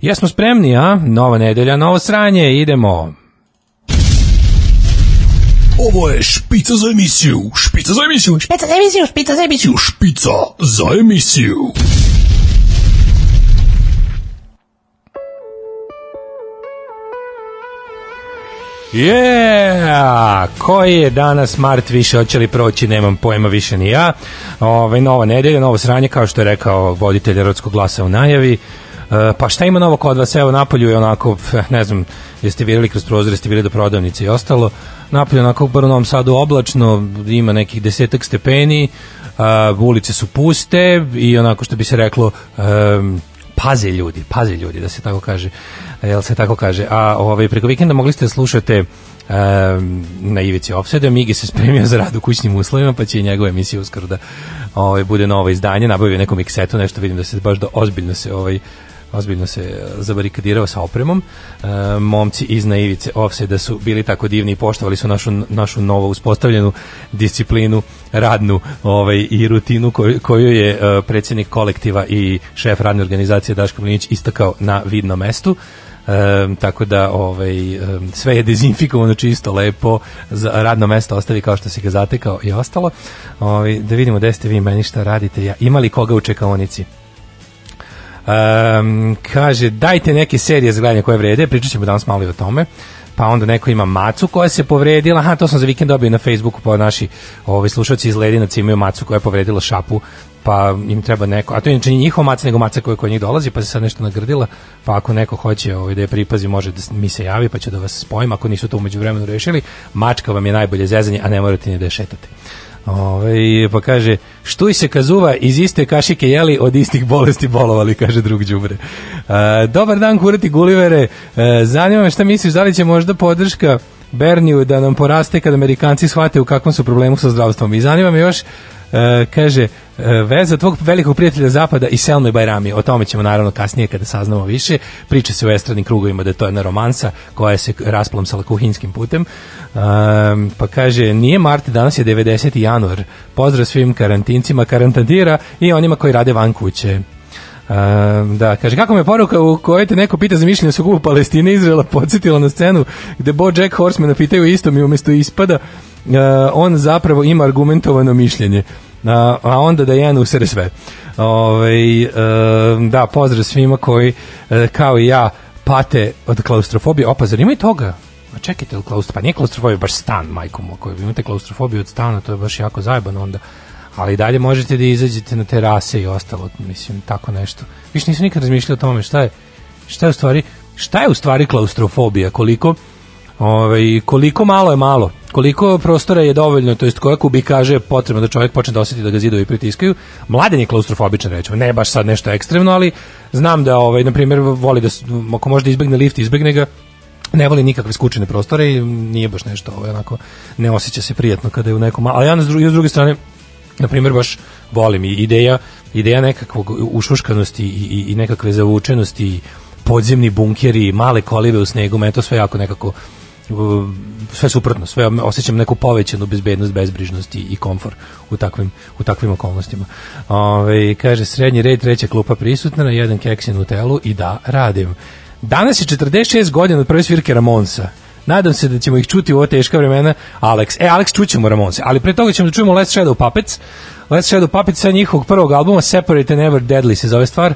Jesmo spremni, a? Nova nedelja, novo sranje, idemo. Ovo je špica za emisiju, špica za emisiju, špica za emisiju, špica za emisiju, špica za emisiju. Yeah! Koji je danas Mart više, hoće li proći, nemam pojma više ni ja. Ove, nova nedelja, novo sranje, kao što je rekao voditelj Rodskog glasa u najavi. E, pa šta ima novo kod vas? Evo, napolju je onako, ne znam, jeste vidjeli kroz prozor, jeste bili do prodavnice i ostalo. Napolju onako u Novom Sadu oblačno, ima nekih desetak stepeni, uh, ulice su puste i onako što bi se reklo, um, paze ljudi, paze ljudi, da se tako kaže. Jel se tako kaže? A ovaj, preko vikenda mogli ste da slušate um, na ivici Offside, Migi se spremio za rad u kućnim uslovima, pa će i njegova emisija uskoro da ovaj, bude novo izdanje, nabavio nekom miksetu, nešto vidim da se baš da ozbiljno se ovaj, ozbiljno se e, zabarikadirao sa opremom. E, momci iz naivice da su bili tako divni i poštovali su našu, našu novo uspostavljenu disciplinu radnu ovaj, i rutinu koju, koju je e, predsjednik kolektiva i šef radne organizacije Daško Mlinić istakao na vidnom mestu. E, tako da ovaj, sve je dezinfikovano čisto, lepo, za radno mesto ostavi kao što si ga zatekao i ostalo. Ovaj, da vidimo gde ste vi meni šta radite. Ja, imali koga u čekaonici? Um, kaže, dajte neke serije za gledanje koje vrede, pričat ćemo danas malo i o tome. Pa onda neko ima macu koja se povredila, aha, to sam za vikend dobio na Facebooku, pa naši ovi slušalci iz Ledinaca imaju macu koja je povredila šapu, pa im treba neko, a to inače njihova maca, nego maca koja kod njih dolazi, pa se sad nešto nagrdila, pa ako neko hoće ovaj, da je pripazi, može da mi se javi, pa će da vas spojim, ako nisu to umeđu vremenu rešili, mačka vam je najbolje zezanje, a ne morate ni da je šetate. Ove, ovaj, pa kaže, štuj se kazuva iz iste kašike jeli, od istih bolesti bolovali, kaže drug đubre. E, dobar dan, kurati Gulivere. E, zanima me šta misliš, da li će možda podrška Berniju da nam poraste kad Amerikanci shvate u kakvom su problemu sa zdravstvom. I zanima me još, kaže, E, veza tvog velikog prijatelja Zapada i Selme Bajrami. O tome ćemo naravno kasnije kada saznamo više. Priča se u estradnim krugovima da je to jedna romansa koja se rasplomsala kuhinskim putem. Um, pa kaže, nije Marti, danas je 90. januar. Pozdrav svim karantincima, karantantira i onima koji rade van kuće. Um, da, kaže, kako me poruka u kojoj te neko pita za mišljenje o sukobu Palestine Izraela podsjetila na scenu gde Bo Jack Horseman pitaju istom i umjesto ispada on zapravo ima argumentovano mišljenje a, a onda da jedan usere sve. Ove, ovaj, e, da, pozdrav svima koji, e, kao i ja, pate od klaustrofobije. Opa, zar ima i toga? A čekajte, klaustrof, pa nije klaustrofobija, baš stan, majkom, ako imate klaustrofobiju od stana, to je baš jako zajebano onda. Ali dalje možete da izađete na terase i ostalo, mislim, tako nešto. Više nisam nikad razmišljao o tome šta je, šta je u stvari, šta je u stvari klaustrofobija, koliko, ovaj, koliko malo je malo koliko prostora je dovoljno, to jest koja kubikaže je potrebno da čovjek počne da osjeti da ga zidovi pritiskaju. Mladen je klaustrofobičan, rećemo, ne baš sad nešto ekstremno, ali znam da, ovaj, na primjer, voli da, ako može da izbegne lift, izbegne ga, ne voli nikakve skučene prostore i nije baš nešto, ovaj, onako, ne osjeća se prijatno kada je u nekom, ali ja s druge, s druge strane, na primjer, baš volim i ideja, ideja nekakvog ušuškanosti i, i, i nekakve zavučenosti, podzemni bunkeri, male kolive u snegu, me to sve jako nekako sve suprotno, sve osjećam neku povećanu bezbednost, bezbrižnost i, komfor u takvim, u takvim okolnostima. Ove, kaže, srednji red, treća klupa prisutna, na jedan keksin u telu i da, radim. Danas je 46 godina od prve svirke Ramonsa. Nadam se da ćemo ih čuti u ovo teška vremena. Alex, e, Alex, čućemo Ramonse, ali pre toga ćemo da čujemo Last Shadow Puppets. Last Shadow Puppets sa njihovog prvog albuma Separate and Never Deadly se zove stvar.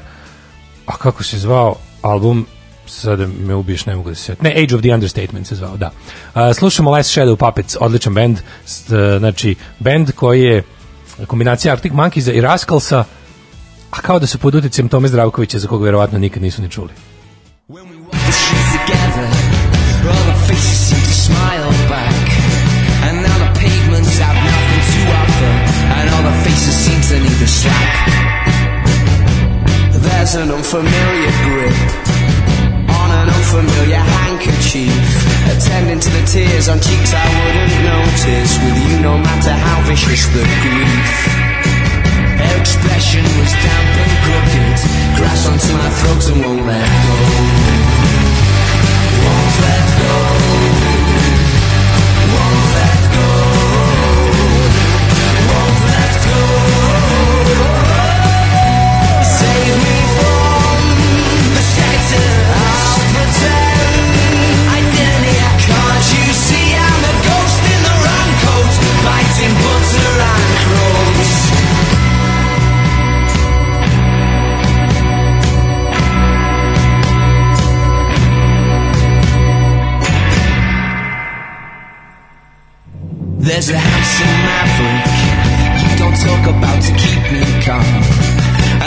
A kako se zvao album? Sad me ubiješ, ne mogu da se Ne, Age of the Understatement se zvao, da. Uh, slušamo Last Shadow Puppets, odličan band, znači band koji je kombinacija Arctic Monkeys i Rascalsa, a kao da su pod utjecajem Tome Zdravkovića, za koga verovatno nikad nisu ni čuli. When we walk the streets together, all faces seem to smile back, and now the pavements have nothing to offer, and all the faces seem to need a slack. There's an unfamiliar grip an unfamiliar handkerchief. Attending to the tears on cheeks I wouldn't notice. With you no matter how vicious the grief. Her expression was damp and crooked. Grass onto my throat and won't let go. Won't let go There's a handsome maverick. You don't talk about to keep me calm.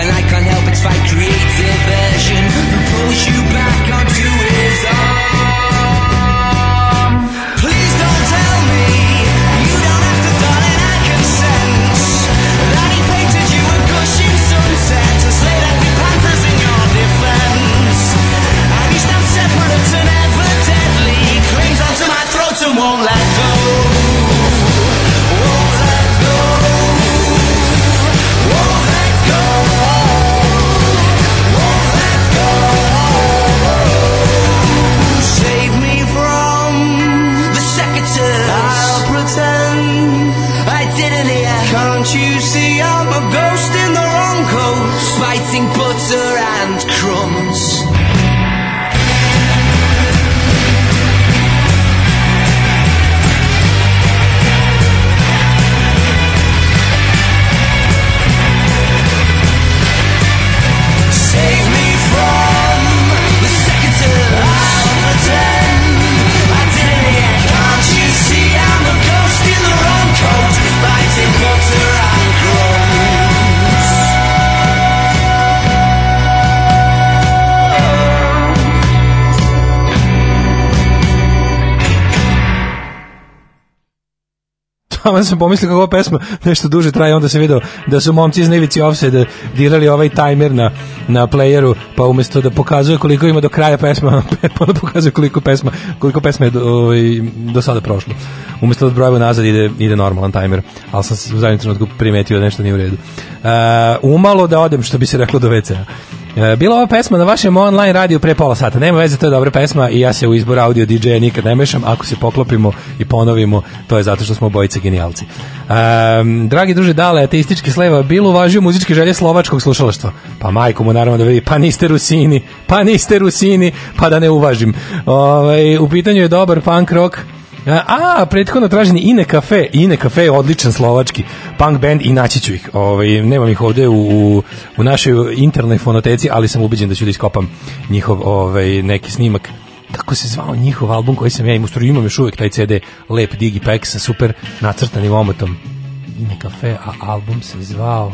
And I can't help but fight creative version who pulls you back onto his Tamo sam pomislio kako pesma nešto duže traje, onda se video da su momci iz Nivici Offside dirali ovaj tajmer na, na playeru, pa umesto da pokazuje koliko ima do kraja pesma, pa onda pokazuje koliko pesma, koliko pesma je do, ovaj, do sada prošlo. Umesto da odbrojava nazad ide, ide normalan tajmer, ali sam u zadnjem trenutku primetio da nešto nije u redu. Uh, umalo da odem, što bi se reklo do WC-a. E, Bila ova pesma na vašem online radiju pre pola sata. Nema veze, to je dobra pesma i ja se u izbor audio DJ-a nikad ne mešam. Ako se poklopimo i ponovimo, to je zato što smo obojice genijalci. Um, dragi druže Dale, ateistički sleva, bilo uvažio muzičke želje slovačkog slušalaštva. Pa majko mu naravno da vidi, pa niste Rusini, pa niste Rusini, pa da ne uvažim. Ovaj, u pitanju je dobar punk rock, A, prethodno traženi Ine Cafe. Ine Cafe je odličan slovački punk band i naći ću ih. Ovaj, nemam ih ovde u, u, u našoj internoj fonoteci, ali sam ubeđen da ću da iskopam njihov ovaj, neki snimak kako se zvao njihov album koji sam ja imao, imam još uvek taj CD Lep Digipack sa super nacrtanim omotom. Ine Cafe, a album se zvao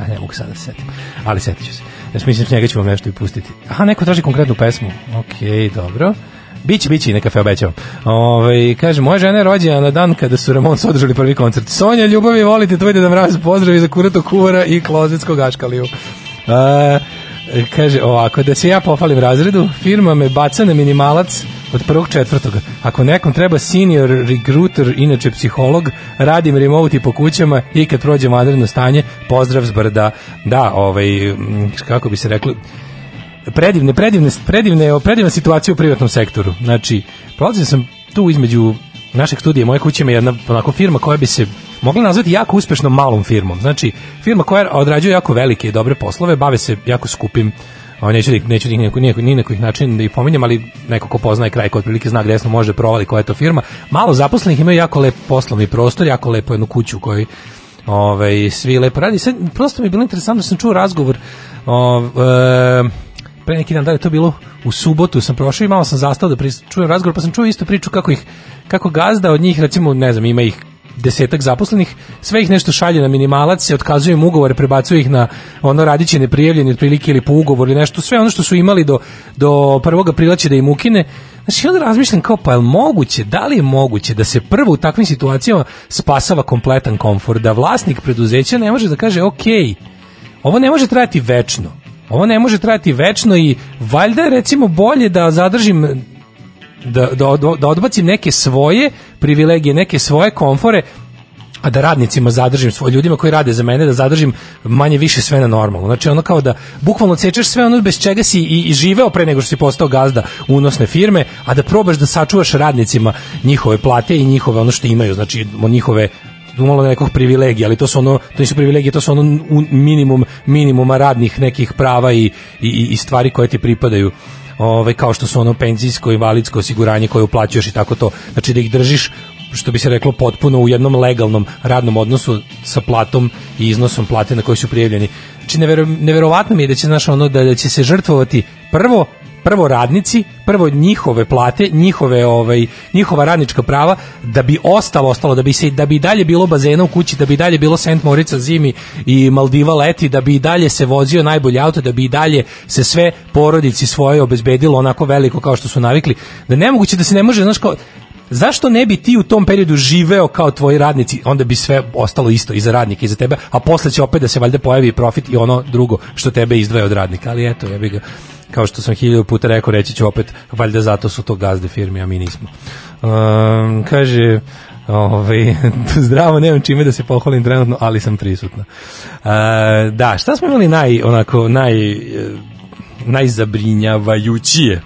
a ne mogu sada da se setim, ali setit ću se. Ja mislim, s njega ću vam nešto i pustiti. Aha, neko traži konkretnu pesmu. Okej, dobro. Biće, biće neka fe obećavam. Ove, kaže, moja žena je rođena na dan kada su Ramones održali prvi koncert. Sonja, ljubavi, volite tvoj da mraz, pozdravi za kurato kuvara i klozetskog aškaliju. E, kaže ovako, da se ja pofalim razredu, firma me baca na minimalac od prvog četvrtoga. Ako nekom treba senior recruiter, inače psiholog, radim remote i po kućama i kad prođe vanredno stanje, pozdrav s brda. Da, ovaj, kako bi se reklo, predivne, predivne, predivne, predivna situacija u privatnom sektoru. Znači, prolazio sam tu između našeg studija, moje kuće ima jedna onako firma koja bi se mogla nazvati jako uspešnom malom firmom. Znači, firma koja odrađuje jako velike i dobre poslove, bave se jako skupim Ovo neću da ih, neću da ih nikako, nikako, ni na koji način da ih pominjem, ali neko ko poznaje kraj, ko otprilike zna gde smo može da provali koja je to firma. Malo zaposlenih imaju jako lep poslovni prostor, jako lepo jednu kuću kojoj ovaj, svi lepo radi. Sad, prosto mi je bilo interesantno, sam čuo razgovor o, e, pre neki dan, da je to bilo u subotu, sam prošao i malo sam zastao da čujem razgovor, pa sam čuo isto priču kako ih, kako gazda od njih, recimo, ne znam, ima ih desetak zaposlenih, sve ih nešto šalje na minimalac, se otkazuje im ugovore, prebacuje ih na ono radiće neprijavljeni otprilike ili po ugovoru ili nešto, sve ono što su imali do, do 1. aprila će da im ukine. Znači, onda razmišljam kao, pa je moguće, da li je moguće da se prvo u takvim situacijama spasava kompletan komfort, da vlasnik preduzeća ne može da kaže, ok, ovo ne može trajati večno, ovo ne može trajati večno i valjda je recimo bolje da zadržim da, da, od- da odbacim neke svoje privilegije, neke svoje komfore, a da radnicima zadržim, svoj ljudima koji rade za mene, da zadržim manje više sve na normalno. Znači ono kao da bukvalno cečeš sve ono bez čega si i, i živeo pre nego što si postao gazda unosne firme, a da probaš da sačuvaš radnicima njihove plate i njihove ono što imaju, znači njihove umalo nekog privilegija, ali to su ono, to nisu privilegije, to su ono minimum minimuma radnih nekih prava i, i, i stvari koje ti pripadaju ovaj kao što su ono penzijsko invalidsko osiguranje koje uplaćuješ i tako to. Znači da ih držiš što bi se reklo potpuno u jednom legalnom radnom odnosu sa platom i iznosom plate na koji su prijavljeni. Znači nevero, neverovatno mi je da će znaš ono da, da će se žrtvovati prvo prvo radnici, prvo njihove plate, njihove ovaj njihova radnička prava da bi ostalo ostalo da bi se da bi dalje bilo bazena u kući, da bi dalje bilo Sent Morica zimi i Maldiva leti, da bi i dalje se vozio najbolji auto, da bi i dalje se sve porodici svoje obezbedilo onako veliko kao što su navikli. Da nemoguće da se ne može, znaš kao Zašto ne bi ti u tom periodu živeo kao tvoji radnici, onda bi sve ostalo isto i za radnike i za tebe, a posle će opet da se valjda pojavi profit i ono drugo što tebe izdvaja od radnika. Ali eto, ja bih ga, kao što sam hiljadu puta rekao, reći ću opet, valjda zato su to gazde firme, a mi nismo. Um, kaže, Ovaj zdravo, nemam čime da se pohvalim trenutno, ali sam prisutna. Uh, da, šta smo imali naj onako naj eh, najzabrinjavajućije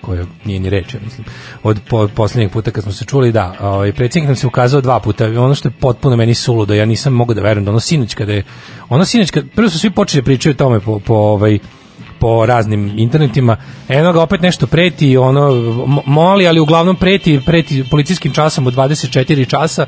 koje nije ni reč, ja mislim, od po, poslednjeg puta kad smo se čuli, da, ovaj, predsjednik nam se ukazao dva puta, ono što je potpuno meni suludo, ja nisam mogao da verujem da ono sinoć kada je, ono sinoć kada, prvo su svi počeli da pričaju o tome po, po ovaj, po raznim internetima, eno ga opet nešto preti, ono, mo- moli, ali uglavnom preti, preti policijskim časom od 24 časa,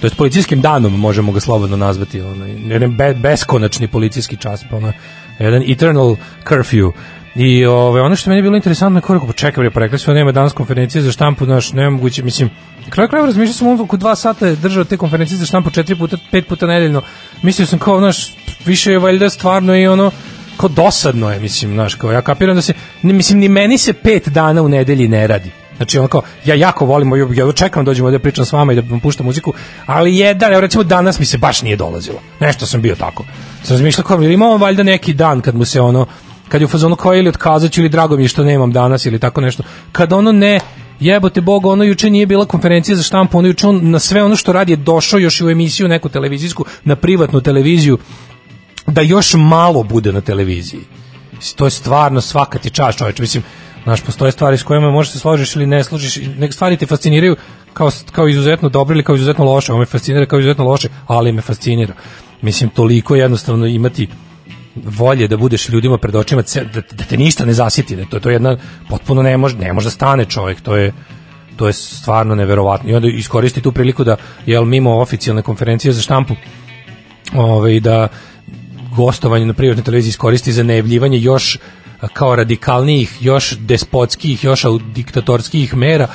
to jest policijskim danom možemo ga slobodno nazvati, ono, jedan be, beskonačni policijski čas, pa ono, jedan eternal curfew, I ove, ono što je meni bilo interesantno je kako, pa čekaj, bre, pa rekli su nema danas konferencije za štampu, znaš, nemoguće, mislim, na kraju krajeva razmišljao sam oko dva sata je držao te konferencije za štampu četiri puta, pet puta nedeljno, mislio sam kao, znaš, više je valjda stvarno i ono, kao dosadno je, mislim, znaš, kao ja kapiram da se, ne, mislim, ni meni se pet dana u nedelji ne radi. Znači ono kao, ja jako volim, ja ja čekam da dođem ovde da pričam s vama i da vam puštam muziku, ali jedan, evo recimo danas mi se baš nije dolazilo. Nešto sam bio tako. Sam razmišljao kao, ili imamo valjda neki dan kad mu se ono, kad je u fazonu kao ili otkazat ću ili drago mi je što nemam danas ili tako nešto. Kad ono ne, jebote Boga, ono juče nije bila konferencija za štampu, ono juče on na sve ono što radi je došao još i u emisiju neku televizijsku, na privatnu televiziju, da još malo bude na televiziji. To je stvarno svaka ti čast, čoveče. Mislim, znaš, postoje stvari s kojima možeš se složiš ili ne složiš. Neke stvari te fasciniraju kao, kao izuzetno dobro ili kao izuzetno loše. Ovo me fascinira kao izuzetno loše, ali me fascinira. Mislim, toliko jednostavno imati volje da budeš ljudima pred očima da, da te ništa ne zasiti da to to je jedna potpuno ne može ne može da stane čovjek to je to je stvarno neverovatno i onda iskoristi tu priliku da jel mimo oficijalne konferencije za štampu ovaj da gostovanje na privatnoj televiziji iskoristi za najavljivanje još a, kao radikalnijih, još despotskih, još diktatorskih mera,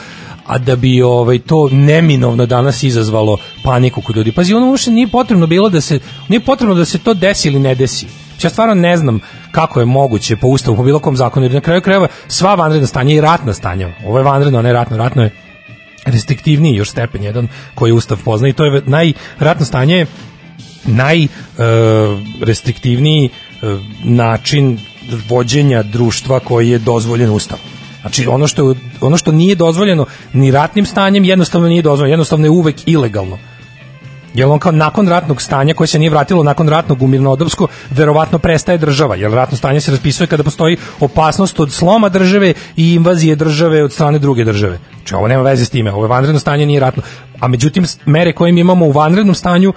a da bi ovaj to neminovno danas izazvalo paniku kod ljudi. Pazi, ono uopšte nije potrebno bilo da se nije potrebno da se to desi ili ne desi. Ja stvarno ne znam kako je moguće po ustavu, po bilo kom zakonu, jer na kraju krajeva sva vanredna stanja i ratna stanja. Ovo je vanredno, ne ratno, ratno je restriktivniji još stepen jedan koji Ustav pozna i to je najratno stanje najrestriktivniji način vođenja društva koji je dozvoljen Ustavom. Znači ono što ono što nije dozvoljeno ni ratnim stanjem jednostavno nije dozvoljeno, jednostavno je uvek ilegalno. Jer on kao nakon ratnog stanja koje se nije vratilo nakon ratnog u mirnodopsko, verovatno prestaje država, jer ratno stanje se raspisuje kada postoji opasnost od sloma države i invazije države od strane druge države. Znači ovo nema veze s time, ovo vanredno stanje nije ratno. A međutim, mere koje mi imamo u vanrednom stanju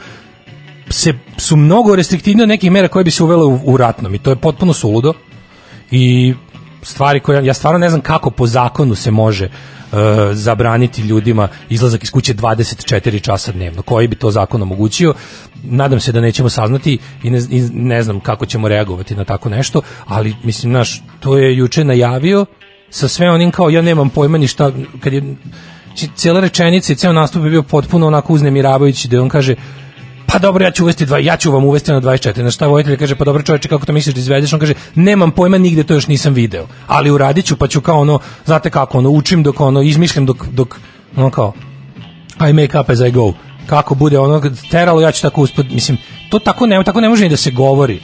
se, su mnogo restriktivnije od nekih mera koje bi se uvele u, u ratnom i to je potpuno suludo i stvari koje ja stvarno ne znam kako po zakonu se može e, zabraniti ljudima izlazak iz kuće 24 časa dnevno. Koji bi to zakon omogućio? Nadam se da nećemo saznati i ne, i ne znam kako ćemo reagovati na tako nešto, ali mislim naš to je juče najavio sa sve onim kao ja nemam pojma ni šta kad je cijela rečenica i ceo nastup je bio potpuno onako uznemiravajući da on kaže pa dobro, ja ću uvesti dva, ja ću vam uvesti na 24. Na šta vojitelj kaže, pa dobro čoveče, kako to misliš da izvedeš? On kaže, nemam pojma, nigde to još nisam video. Ali uradit ću, pa ću kao ono, znate kako, ono, učim dok ono, izmišljam dok, dok, ono kao, I make up as I go. Kako bude ono teralo, ja ću tako uspod, mislim, to tako ne, tako ne može ni da se govori.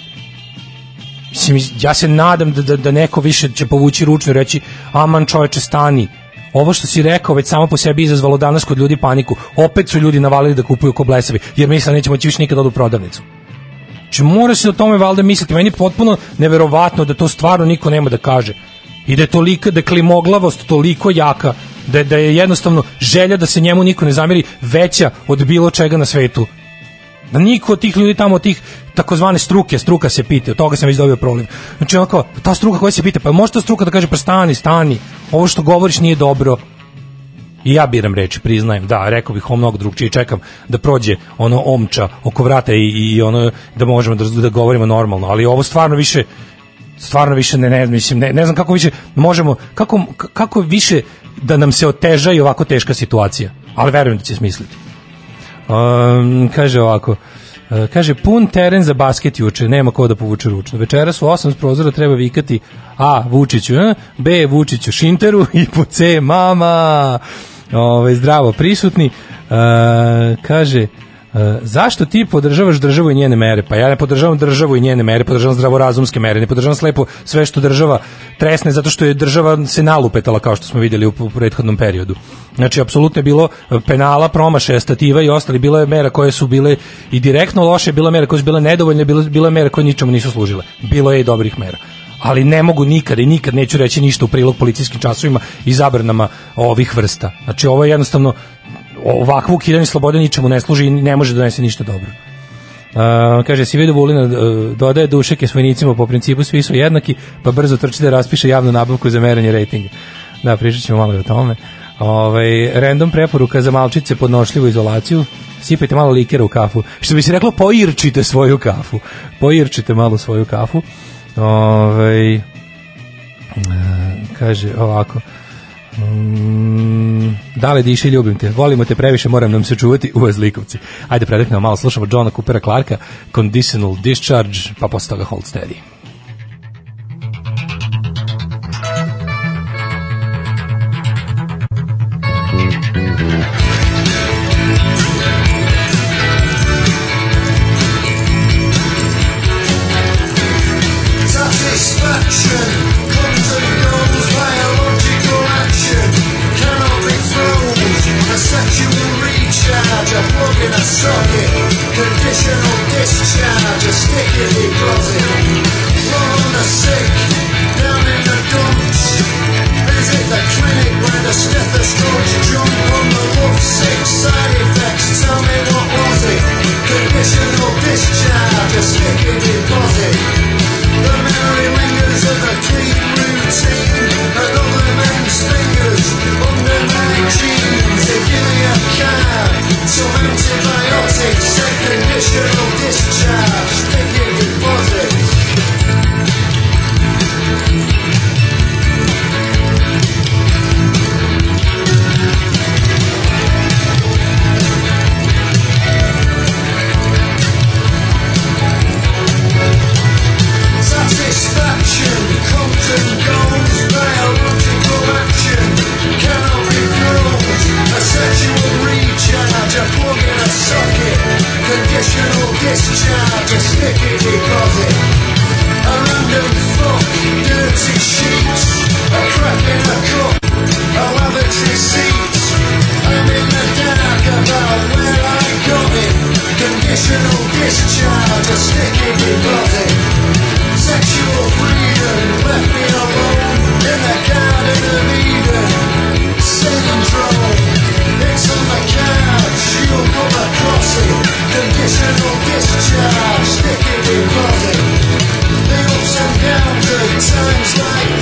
Mislim, ja se nadam da, da, da neko više će povući ručnu i reći, aman čoveče, stani, ovo što si rekao već samo po sebi izazvalo danas kod ljudi paniku. Opet su ljudi navalili da kupuju ko blesavi, jer misle da neće moći više nikada da odu u prodavnicu. Znači mora se o tome valjda misliti. Meni je potpuno neverovatno da to stvarno niko nema da kaže. I da je tolika, da je klimoglavost toliko jaka, da da je jednostavno želja da se njemu niko ne zameri veća od bilo čega na svetu. Da niko od tih ljudi tamo, tih takozvane struke, struka se pita, od toga sam već dobio proliv. Znači ono kao, ta struka koja se pita, pa može ta struka da kaže, pa stani, stani, ovo što govoriš nije dobro. I ja biram reči, priznajem, da, rekao bih ovo mnogo drugčije, čekam da prođe ono omča oko vrata i, i ono da možemo da, da govorimo normalno, ali ovo stvarno više stvarno više ne, ne, mislim, ne, ne znam kako više možemo, kako, kako više da nam se oteža i ovako teška situacija. Ali verujem da će smisliti. Um, kaže ovako, e, kaže pun teren za basket juče, nema ko da povuče ručno. Večeras u 8 s prozora treba vikati A. Vučiću, eh? B. Vučiću Šinteru i po C. Mama. Ove, zdravo prisutni. E, kaže, E, zašto ti podržavaš državu i njene mere? Pa ja ne podržavam državu i njene mere, podržavam zdravorazumske mere, ne podržavam slepo sve što država tresne zato što je država se nalupetala kao što smo vidjeli u, u prethodnom periodu. Znači apsolutno je bilo penala, promašaja, stativa i ostali, bilo je mera koje su bile i direktno loše, bilo je mera koje su bile nedovoljne, bilo, bilo je mera koje ničemu nisu služile. Bilo je i dobrih mera ali ne mogu nikada i nikad neću reći ništa u prilog policijskim časovima i zabranama ovih vrsta. Znači ovo je jednostavno ovakvo ukidanje slobode ničemu ne služi i ne može da donese ništa dobro. Uh, kaže, si vidio Vulina uh, dodaje dušeke svojnicima po principu svi su jednaki, pa brzo trči da raspiše javnu nabavku za meranje rejtinga. Da, pričat ćemo malo o tome. Ovaj, random preporuka za malčice podnošljivu izolaciju, sipajte malo likera u kafu. Što bi se reklo, poirčite svoju kafu. Poirčite malo svoju kafu. Ovaj, uh, kaže ovako, Mm, dale diši, ljubim te. Volimo te previše, moram nam se čuvati u Zlikovci. Ajde, predeknemo malo, slušamo Johna Coopera Clarka, Conditional Discharge, pa posle toga Hold Steady. Times like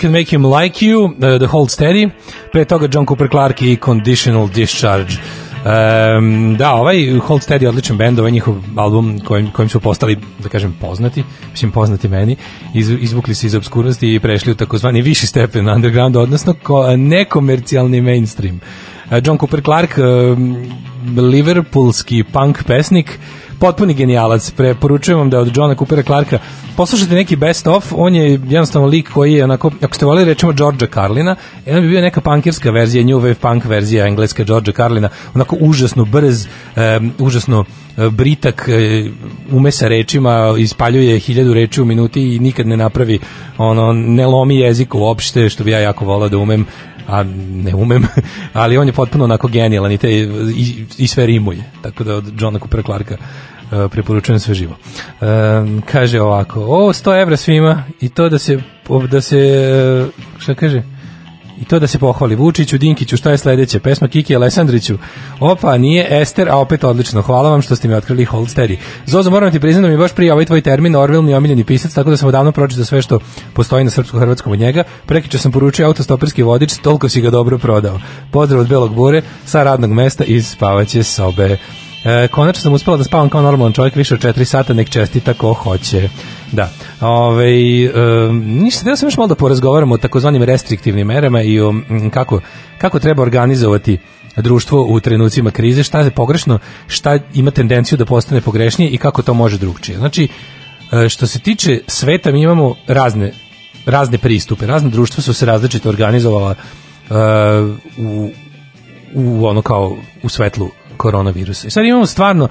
Can Make Him Like You, uh, The Hold Steady, pre toga John Cooper Clarke i Conditional Discharge. Um, da, ovaj Hold Steady je odličan bend, ovaj njihov album kojim, kojim su postali, da kažem, poznati, mislim poznati meni, iz, izvukli se iz obskurnosti i prešli u takozvani viši stepen underground, odnosno ko, nekomercijalni mainstream. Uh, John Cooper Clarke, um, liverpoolski punk pesnik, potpuni genijalac. Preporučujem vam da od Johna Coopera Clarka poslušajte neki best of, on je jednostavno lik koji je onako, ako ste volili rečemo Georgea Carlina, jedan bi bio neka punkirska verzija, new wave punk verzija engleska Georgea Carlina, onako užasno brz, um, užasno e, britak, e, ume sa rečima, ispaljuje hiljadu reči u minuti i nikad ne napravi, ono, ne lomi jezik uopšte, što bi ja jako volao da umem, a ne umem, ali on je potpuno onako genijalan i, te, i, i sve rimuje, tako da od Johna Coopera Clarka preporučujem sve živo. Um, kaže ovako, o, 100 evra svima i to da se, da se, šta kaže, I to da se pohvali Vučiću, Dinkiću, šta je sledeće? Pesma Kiki Alessandriću. Opa, nije Ester, a opet odlično. Hvala vam što ste mi otkrili Hold Steady. Zozo, moram ti priznati da mi baš prije ovaj tvoj termin Orville mi je omiljeni pisac, tako da sam odavno pročitao sve što postoji na srpsko-hrvatskom od njega. Prekiče sam poručio autostoperski vodič, toliko si ga dobro prodao. Pozdrav od Belog Bure sa radnog mesta iz spavaće sobe. E, konačno sam uspela da spavam kao normalan čovjek više od 4 sata, nek čestita ko hoće. Da. Ove, e, ništa, da sam još malo da porazgovaramo o takozvanim restriktivnim merama i o m, kako, kako treba organizovati društvo u trenucima krize, šta je pogrešno, šta ima tendenciju da postane pogrešnije i kako to može drugčije. Znači, e, što se tiče sveta, mi imamo razne razne pristupe, razne društva su se različito organizovala e, u, u ono kao u svetlu koronavirusa. I sad imamo stvarno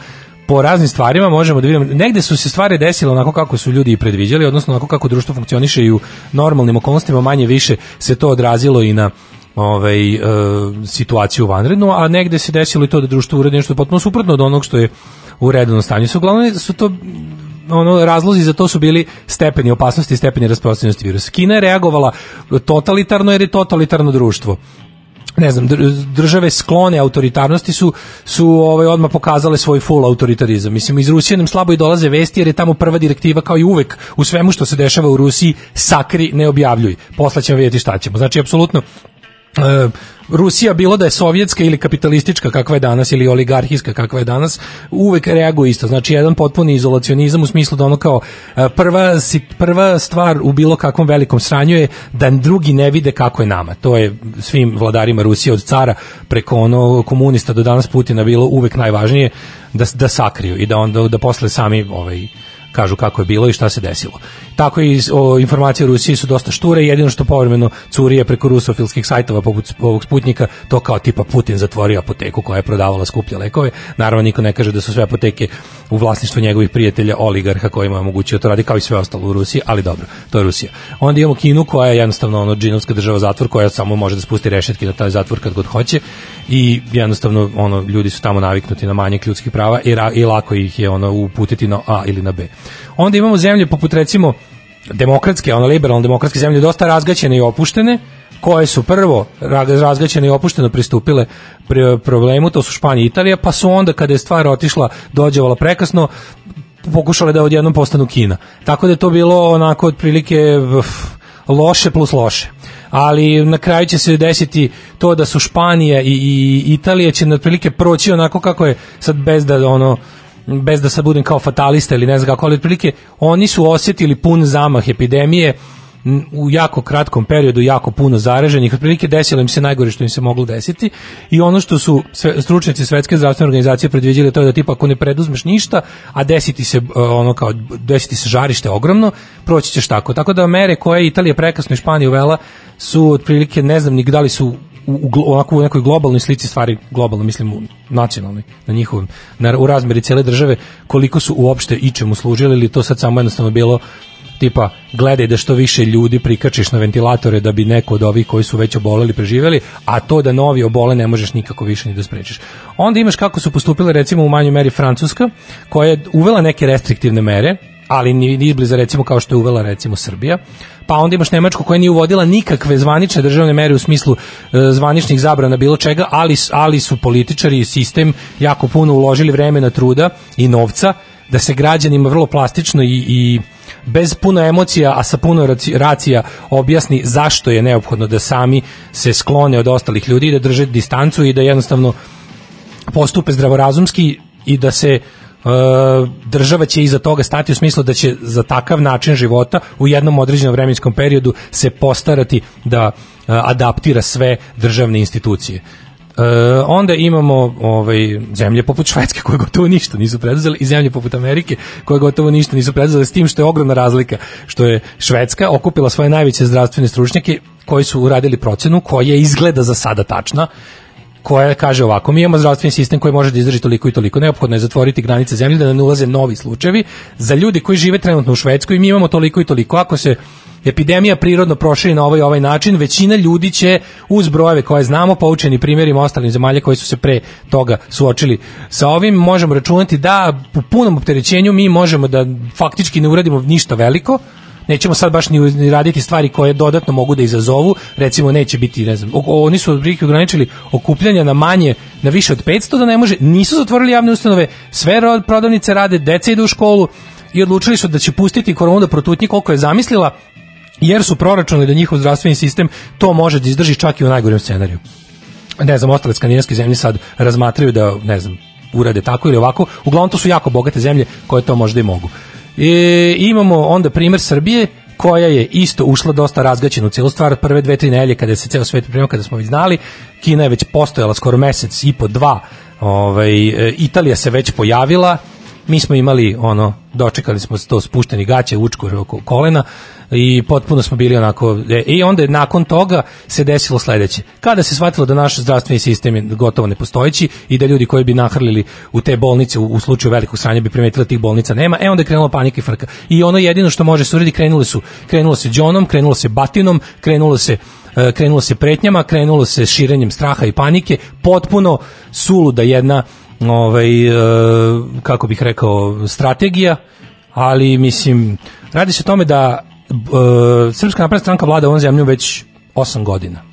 po raznim stvarima možemo da vidimo, negde su se stvari desile onako kako su ljudi i predviđali, odnosno onako kako društvo funkcioniše i u normalnim okolnostima manje više se to odrazilo i na ovaj, e, situaciju vanrednu, a negde se desilo i to da društvo uredi nešto potpuno suprotno od onog što je u redovnom stanju. Su uglavnom su to ono razlozi za to su bili stepeni opasnosti i stepeni rasprostranjenosti virusa. Kina je reagovala totalitarno jer je totalitarno društvo ne znam, dr- države sklone autoritarnosti su su ovaj odmah pokazale svoj full autoritarizam. Mislim iz Rusije nam slabo i dolaze vesti jer je tamo prva direktiva kao i uvek u svemu što se dešava u Rusiji sakri, ne objavljuj. Posle ćemo vidjeti šta ćemo. Znači apsolutno e, Rusija bilo da je sovjetska ili kapitalistička kakva je danas ili oligarhijska kakva je danas uvek reaguje isto znači jedan potpuni izolacionizam u smislu da ono kao e, prva prva stvar u bilo kakvom velikom sranju je da drugi ne vide kako je nama to je svim vladarima Rusije od cara preko ono komunista do danas Putina bilo uvek najvažnije da da sakriju i da onda da posle sami ovaj kažu kako je bilo i šta se desilo. Tako i o, informacije o Rusiji su dosta šture, jedino što povremeno curije preko rusofilskih sajtova poput ovog Sputnika, to kao tipa Putin zatvorio apoteku koja je prodavala skuplje lekove. Naravno niko ne kaže da su sve apoteke u vlasništvu njegovih prijatelja oligarha kojima je omogućio to radi kao i sve ostalo u Rusiji, ali dobro, to je Rusija. Onda imamo Kinu koja je jednostavno ono džinovska država zatvor koja samo može da spusti rešetke na taj zatvor kad god hoće i jednostavno ono ljudi su tamo naviknuti na manjak ljudskih prava i, ra, i lako ih je ono uputiti na A ili na B. Onda imamo zemlje poput recimo demokratske, ono liberalno demokratske zemlje dosta razgaćene i opuštene koje su prvo ra- razgaćene i opušteno pristupile pri problemu, to su Španija i Italija, pa su onda kada je stvar otišla, dođevala prekasno, pokušale da odjednom postanu Kina. Tako da je to bilo onako otprilike loše plus loše. Ali na kraju će se desiti to da su Španija i, i Italija će na otprilike proći onako kako je sad bez da ono bez da sad budem kao fatalista ili ne znam kako, ali otprilike oni su osjetili pun zamah epidemije u jako kratkom periodu jako puno zaraženih, otprilike desilo im se najgore što im se moglo desiti i ono što su sve, stručnjaci Svetske zdravstvene organizacije predviđali to je da tipa ako ne preduzmeš ništa, a desiti se e, ono kao desiti se žarište ogromno, proći ćeš tako. Tako da mere koje je Italija prekasno i Španija uvela su otprilike ne znam ni da li su u, u, onako u nekoj globalnoj slici stvari, globalno mislim u nacionalnoj, na njihovom, na, u razmeri cijele države, koliko su uopšte ičemu služili ili to sad samo jednostavno bilo tipa gledaj da što više ljudi prikačiš na ventilatore da bi neko od ovih koji su već oboleli preživeli, a to da novi obole ne možeš nikako više ni da sprečiš. Onda imaš kako su postupile recimo u manjoj meri Francuska, koja je uvela neke restriktivne mere, ali ni, izbliza recimo kao što je uvela recimo Srbija. Pa onda imaš Nemačku koja nije uvodila nikakve zvanične državne mere u smislu e, zvaničnih zabrana bilo čega, ali, ali su političari i sistem jako puno uložili vremena, truda i novca da se građanima vrlo plastično i, i bez puno emocija, a sa puno raci- racija objasni zašto je neophodno da sami se sklone od ostalih ljudi da drže distancu i da jednostavno postupe zdravorazumski i da se e, država će iza toga stati u smislu da će za takav način života u jednom određenom vremenskom periodu se postarati da e, adaptira sve državne institucije. E, onda imamo ovaj zemlje poput Švedske koje gotovo ništa nisu preduzele i zemlje poput Amerike koje gotovo ništa nisu preduzele s tim što je ogromna razlika što je Švedska okupila svoje najveće zdravstvene stručnjake koji su uradili procenu koja izgleda za sada tačna koja kaže ovako, mi imamo zdravstveni sistem koji može da izdrži toliko i toliko, neophodno je zatvoriti granice zemlje da ne ulaze novi slučajevi. Za ljudi koji žive trenutno u Švedskoj mi imamo toliko i toliko. Ako se epidemija prirodno proširi na ovaj ovaj način, većina ljudi će uz brojeve koje znamo, poučeni primjerima ostalih zemalja koji su se pre toga suočili sa ovim, možemo računati da u punom opterećenju mi možemo da faktički ne uradimo ništa veliko, nećemo sad baš ni, raditi stvari koje dodatno mogu da izazovu, recimo neće biti, ne znam, oni su otprilike ograničili okupljanja na manje, na više od 500 da ne može, nisu zatvorili javne ustanove, sve ro- prodavnice rade, deca idu u školu i odlučili su da će pustiti koronu da protutnji koliko je zamislila, jer su proračunali da njihov zdravstveni sistem to može da izdrži čak i u najgorem scenariju ne znam, ostale skandinavske zemlje sad razmatraju da, ne znam, urade tako ili ovako. Uglavnom to su jako bogate zemlje koje to možda i mogu. E, imamo onda primer Srbije koja je isto ušla dosta razgaćena u cijelu stvar. Prve dve, tri nelje kada se ceo svet pripremao, kada smo već znali, Kina je već postojala skoro mesec i po dva, ovaj, e, Italija se već pojavila, mi smo imali ono dočekali smo to spušteni gaće učkur oko kolena i potpuno smo bili onako e, i onda je nakon toga se desilo sledeće. Kada se shvatilo da naš zdravstveni sistem je gotovo nepostojeći i da ljudi koji bi nahrlili u te bolnice u, u slučaju velikog sranja bi primetili da tih bolnica nema e onda je krenula panika i frka. I ono jedino što može se uraditi krenuli su krenulo se đonom krenulo se batinom krenulo se e, krenulo se pretnjama, krenulo se širenjem straha i panike, potpuno suluda jedna ovaj, e, kako bih rekao, strategija, ali mislim, radi se o tome da e, Srpska napredna stranka vlada ovom zemljom već 8 godina.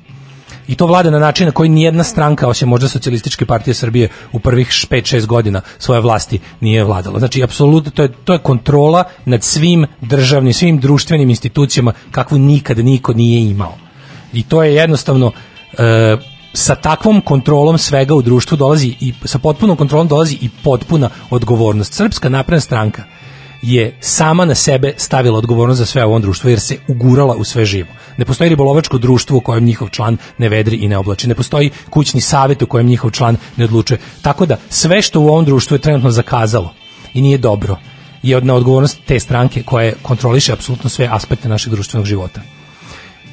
I to vlada na način na koji nijedna stranka, osim možda socijalističke partije Srbije, u prvih 5-6 godina svoje vlasti nije vladala. Znači, apsolutno, to je, to je kontrola nad svim državnim, svim društvenim institucijama kakvu nikad niko nije imao. I to je jednostavno, e, sa takvom kontrolom svega u društvu dolazi i sa potpunom kontrolom dolazi i potpuna odgovornost. Srpska napredna stranka je sama na sebe stavila odgovornost za sve u ovom društvu jer se ugurala u sve živo. Ne postoji ribolovačko društvo u kojem njihov član ne vedri i ne oblači. Ne postoji kućni savjet u kojem njihov član ne odlučuje. Tako da sve što u ovom društvu je trenutno zakazalo i nije dobro je na odgovornost te stranke koja kontroliše apsolutno sve aspekte našeg društvenog života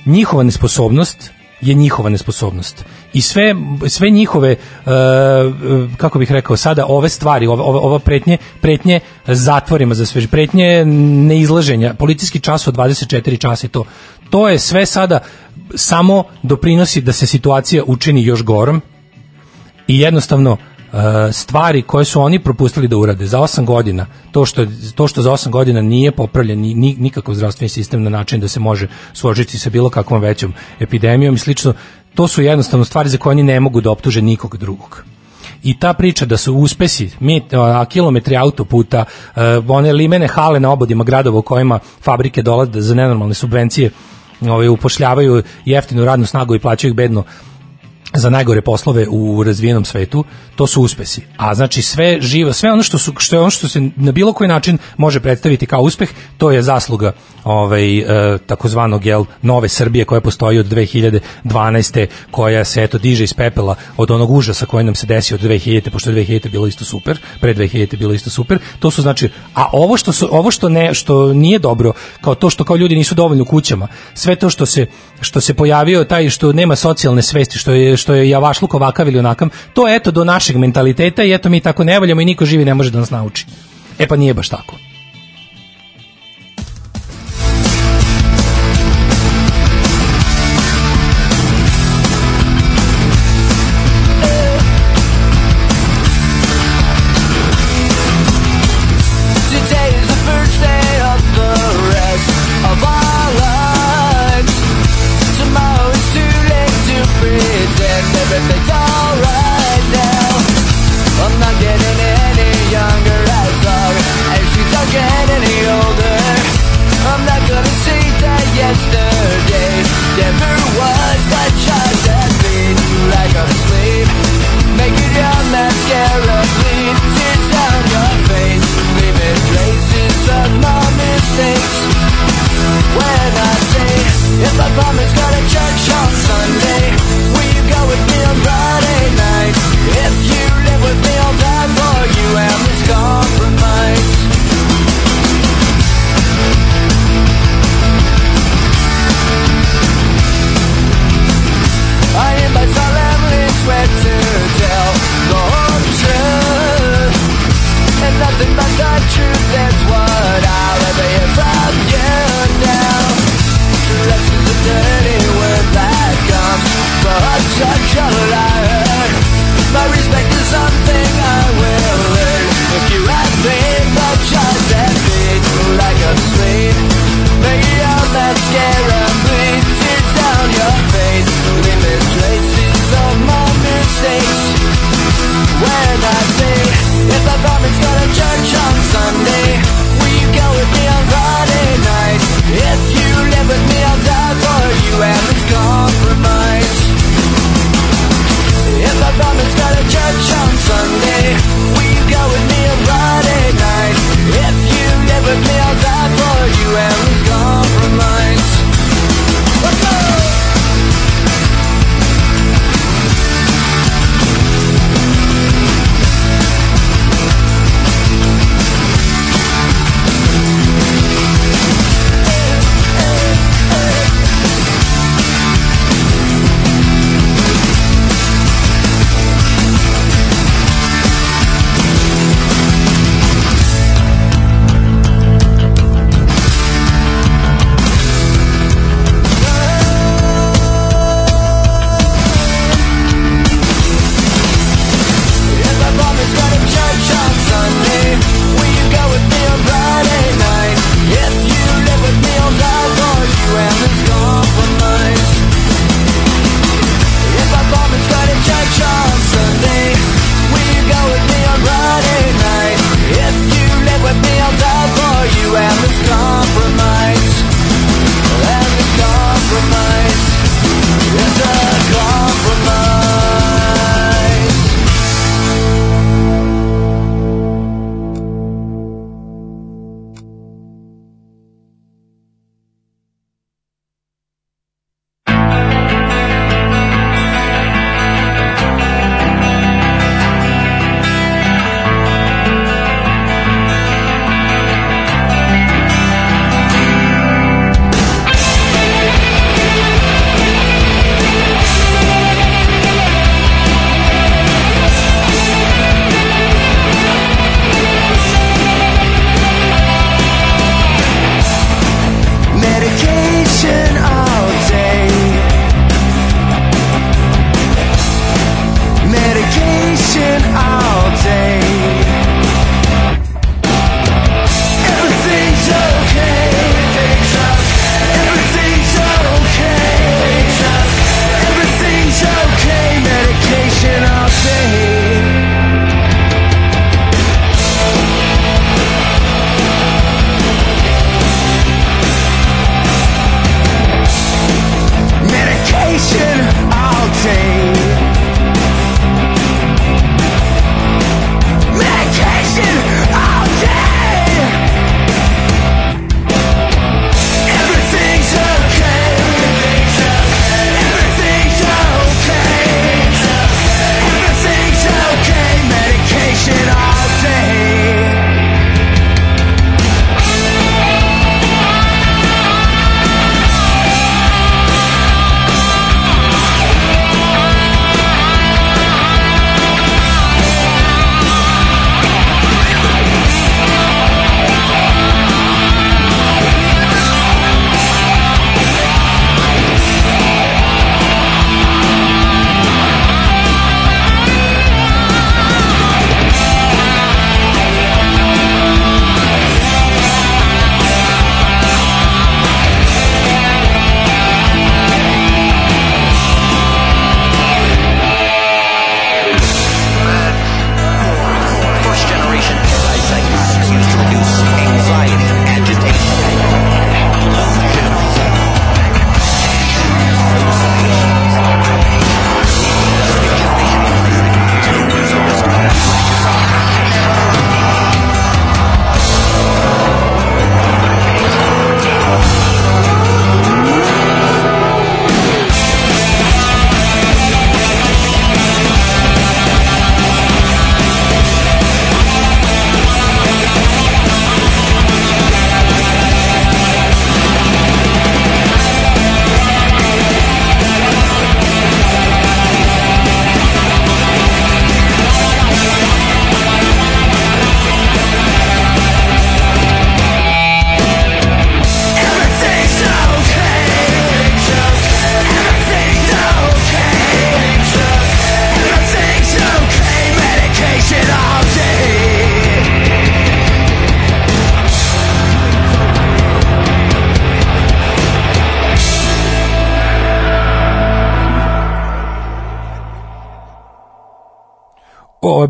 njihova nesposobnost je njihova nesposobnost. I sve, sve njihove, e, kako bih rekao sada, ove stvari, ova, ova pretnje, pretnje zatvorima za sve, pretnje neizlaženja, policijski čas od 24 časa i to, to je sve sada samo doprinosi da se situacija učini još gorom i jednostavno e, stvari koje su oni propustili da urade za 8 godina, to što, to što za 8 godina nije popravljen ni, ni, nikakav zdravstveni sistem na način da se može suočiti sa bilo kakvom većom epidemijom i slično, to su jednostavno stvari za koje oni ne mogu da optuže nikog drugog. I ta priča da su uspesi, mi, a, kilometri autoputa, e, one limene hale na obodima gradova u kojima fabrike dolaze za nenormalne subvencije, ovaj, upošljavaju jeftinu radnu snagu i plaćaju ih bedno za najgore poslove u razvijenom svetu, to su uspesi. A znači sve živo, sve ono što su što je ono što se na bilo koji način može predstaviti kao uspeh, to je zasluga ovaj e, takozvanog jel nove Srbije koja postoji od 2012. koja se eto diže iz pepela od onog užasa koji nam se desio od 2000 pošto je 2000 bilo isto super, pre 2000 bilo isto super. To su znači a ovo što su ovo što ne što nije dobro, kao to što kao ljudi nisu dovoljno u kućama, sve to što se što se pojavio taj što nema socijalne svesti, što je što je javašluk ovakav ili onakav, to je eto do našeg mentaliteta i eto mi tako ne voljamo i niko živi ne može da nas nauči. E pa nije baš tako.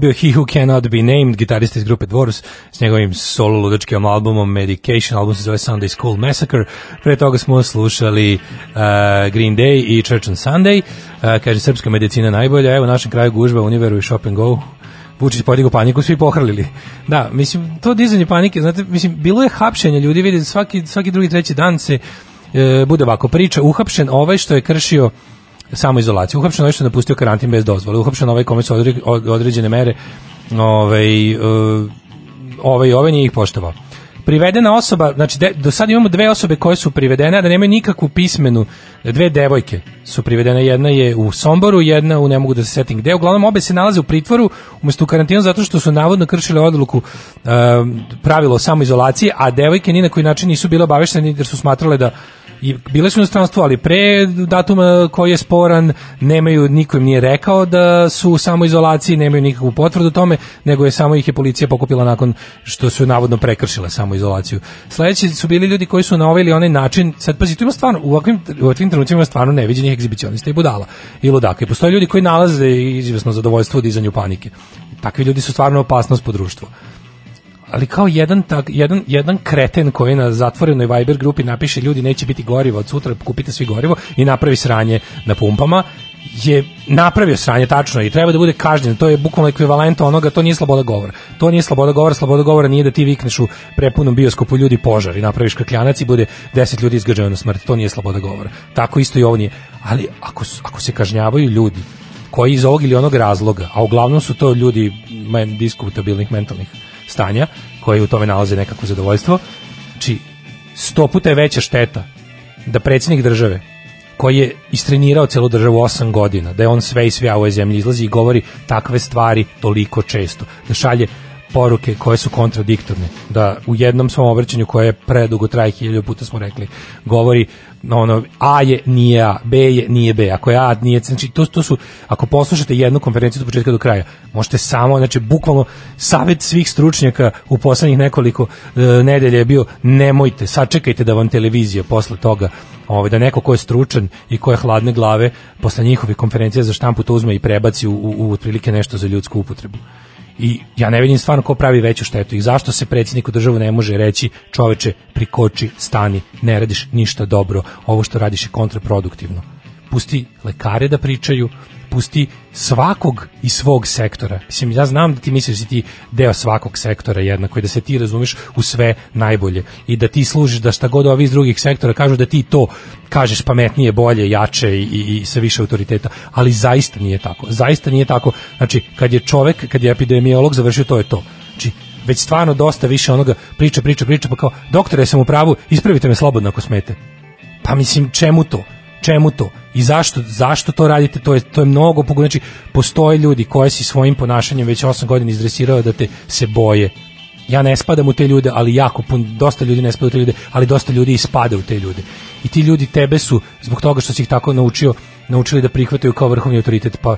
Bio He Who Cannot Be Named, gitarista iz grupe Dwarfs, s njegovim solo ludačkim albumom Medication, album se zove Sunday School Massacre. Pre toga smo slušali uh, Green Day i Church on Sunday. Uh, kaže, srpska medicina najbolja, evo našem kraju gužba, Univeru i Shop and Go. Vučić podigao paniku, svi pohrlili. Da, mislim, to dizanje panike, znate, mislim, bilo je hapšenja ljudi, vidite, svaki, svaki drugi, treći dan se e, bude ovako priča, uhapšen ovaj što je kršio samoizolaciju, uhapšen ovaj što je napustio karantin bez dozvole, uhapšen ovaj kome su odre- od- određene mere ovaj, e, ovaj, ovaj nije ih poštovao. Privedena osoba, znači de, do sada imamo dve osobe koje su privedene, a da nemaju nikakvu pismenu, dve devojke su privedene, jedna je u Somboru, jedna u ne mogu da se setim gde, uglavnom obe se nalaze u pritvoru umesto u karantinu zato što su navodno kršile odluku um, pravilo o samoizolaciji, a devojke ni na koji način nisu bile obaveštene jer su smatrale da i bile su u inostranstvu, ali pre datuma koji je sporan, nemaju, niko im nije rekao da su u samoizolaciji, nemaju nikakvu potvrdu tome, nego je samo ih je policija pokupila nakon što su navodno prekršile samoizolaciju. Sledeći su bili ljudi koji su na ovaj ili onaj način, sad pazi, tu ima stvarno, u ovakvim, u ovakvim trenucima ima stvarno neviđenih egzibicionista i budala i ludaka. I postoje ljudi koji nalaze izvesno zadovoljstvo u dizanju panike. Takvi ljudi su stvarno opasnost po društvu ali kao jedan, tak, jedan, jedan kreten koji na zatvorenoj Viber grupi napiše ljudi neće biti gorivo od sutra, kupite svi gorivo i napravi sranje na pumpama, je napravio sranje tačno i treba da bude kažnjen. To je bukvalno ekvivalent onoga, to nije sloboda govora. To nije sloboda govora, sloboda govora nije da ti vikneš u prepunom bioskopu ljudi požar i napraviš kakljanac i bude 10 ljudi izgađano na smrt. To nije sloboda govora. Tako isto i ovo nije. Ali ako, ako se kažnjavaju ljudi koji iz ovog ili onog razloga, a uglavnom su to ljudi men, diskutabilnih mentalnih stanja, koji u tome nalaze nekako zadovoljstvo, znači sto puta je veća šteta da predsjednik države koji je istrenirao celu državu 8 godina, da je on sve i sve u ovoj zemlji izlazi i govori takve stvari toliko često, da šalje poruke koje su kontradiktorne, da u jednom svom obraćanju koje je predugo traje hiljadu puta smo rekli, govori ono A je nije A, B je nije B, ako je A nije C, znači to, to su, ako poslušate jednu konferenciju od početka do kraja, možete samo, znači bukvalno savet svih stručnjaka u poslednjih nekoliko e, nedelja je bio nemojte, sačekajte da vam televizija posle toga ovaj, da neko ko je stručan i ko je hladne glave posle njihovih konferencija za štampu to uzme i prebaci u, u, u otprilike nešto za ljudsku upotrebu. I ja ne vidim stvarno ko pravi veću štetu i zašto se predsjedniku države ne može reći čoveče prikoči, stani, ne radiš ništa dobro, ovo što radiš je kontraproduktivno. Pusti lekare da pričaju, pusti svakog iz svog sektora. Mislim, ja znam da ti misliš da ti deo svakog sektora jednako i da se ti razumeš u sve najbolje i da ti služiš da šta god ovi iz drugih sektora kažu da ti to kažeš pametnije, bolje, jače i, i, i sa više autoriteta, ali zaista nije tako. Zaista nije tako. Znači, kad je čovek, kad je epidemiolog završio, to je to. Znači, već stvarno dosta više onoga priča, priča, priča, pa kao, doktore, sam u pravu, ispravite me slobodno ako smete. Pa mislim, čemu to? Čemu to? I zašto, zašto to radite? To je, to je mnogo pogodno. Znači, postoje ljudi koje si svojim ponašanjem već 8 godina izdresirao da te se boje. Ja ne spadam u te ljude, ali jako pun, dosta ljudi ne spada u te ljude, ali dosta ljudi ispada u te ljude. I ti ljudi tebe su, zbog toga što si ih tako naučio, naučili da prihvataju kao vrhovni autoritet, pa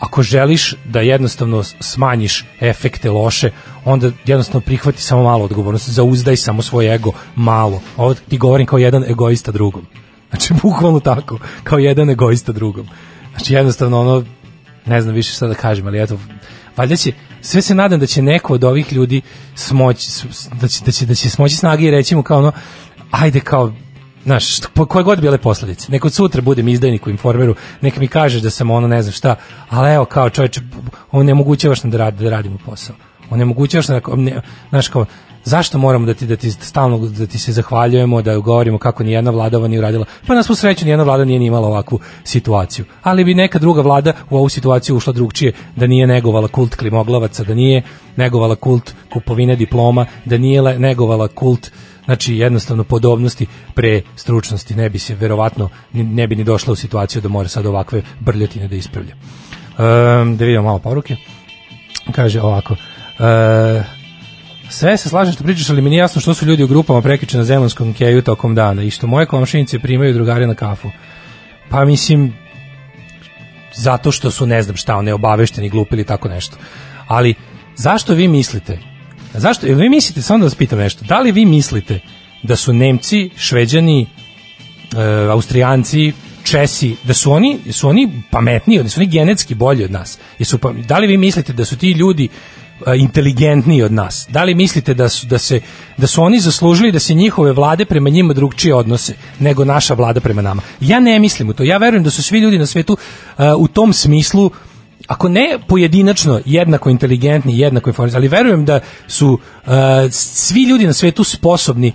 ako želiš da jednostavno smanjiš efekte loše, onda jednostavno prihvati samo malo odgovornosti, zauzdaj samo svoj ego malo. Ovo ti govorim kao jedan egoista drugom. Znači, bukvalno tako, kao jedan egoista drugom. Znači, jednostavno, ono, ne znam više šta da kažem, ali eto, valjda će, sve se nadam da će neko od ovih ljudi smoći, da će, da će, da će smoći snage i reći mu kao ono, ajde kao, znaš, koje god bile posledice. Neko od sutra budem izdajnik u informeru, neka mi kaže da sam ono ne znam šta, ali evo kao čovječe, on ne mogućavaš nam da, radi, da radimo posao. On ne mogućavaš nam da, ne, znaš kao, zašto moramo da ti da ti stalno da ti se zahvaljujemo da govorimo kako ni jedna vlada ovo nije uradila? Pa na svu sreću ni jedna vlada nije ni imala ovakvu situaciju. Ali bi neka druga vlada u ovu situaciju ušla drugčije da nije negovala kult klimoglavaca da nije negovala kult kupovine diploma da nije negovala kult znači jednostavno podobnosti pre stručnosti. Ne bi se verovatno ne bi ni došla u situaciju da mora sad ovakve brljotine da ispravlja. Um, da vidimo malo poruke. Kaže ovako e, sve se slažem što pričaš, ali mi nije jasno što su ljudi u grupama prekiče na zemonskom keju tokom dana i što moje komšinice primaju drugare na kafu. Pa mislim, zato što su ne znam šta, neobavešteni, glupi ili tako nešto. Ali, zašto vi mislite, zašto, jel vi mislite, samo da vas pitam nešto, da li vi mislite da su Nemci, Šveđani, e, Austrijanci, Česi, da su oni, su oni pametniji, da su oni genetski bolji od nas. Jesu pa, da li vi mislite da su ti ljudi inteligentniji od nas? Da li mislite da su, da, se, da su oni zaslužili da se njihove vlade prema njima drugčije odnose nego naša vlada prema nama? Ja ne mislim u to. Ja verujem da su svi ljudi na svetu a, u tom smislu ako ne pojedinačno jednako inteligentni, jednako informisani, ali verujem da su uh, svi ljudi na svetu sposobni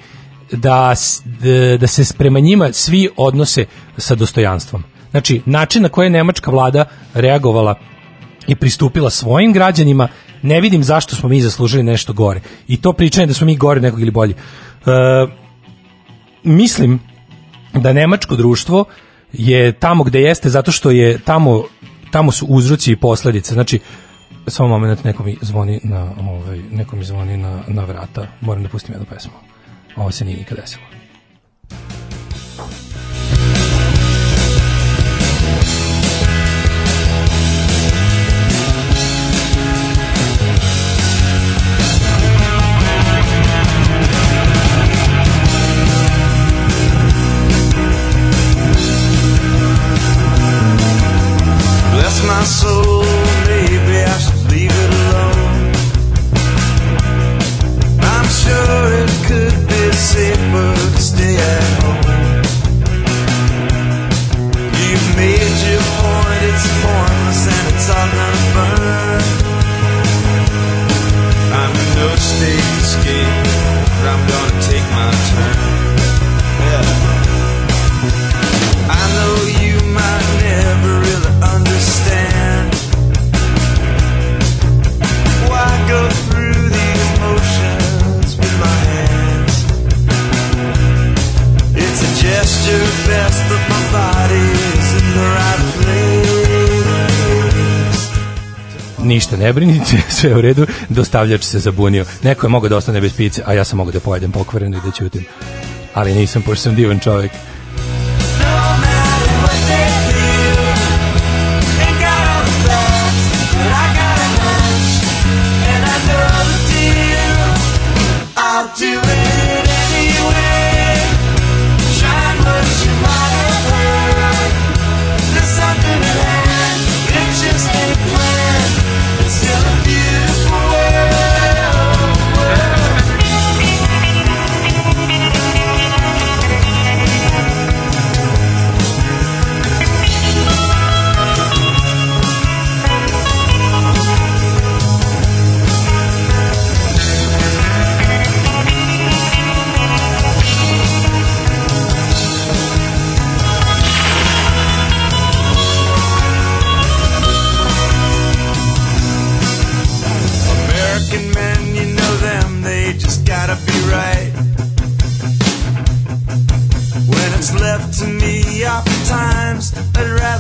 da, da se prema njima svi odnose sa dostojanstvom. Znači, način na koji je nemačka vlada reagovala i pristupila svojim građanima, ne vidim zašto smo mi zaslužili nešto gore. I to pričanje da smo mi gore nekog ili bolji. Uh, mislim da nemačko društvo je tamo gde jeste zato što je tamo tamo su uzroci i posledice. Znači samo moment neko mi zvoni na ovaj neko mi zvoni na na vrata. Moram da pustim jednu pesmu. Ovo se nije nikad desilo. My soul, Ništa ne brinite, sve u redu, dostavljač se zabunio. Neko je mogao da ostane bez pice, a ja sam mogao da pojedem pokvareno i da ćutim. Ali nisam, pošto sam divan čovjek.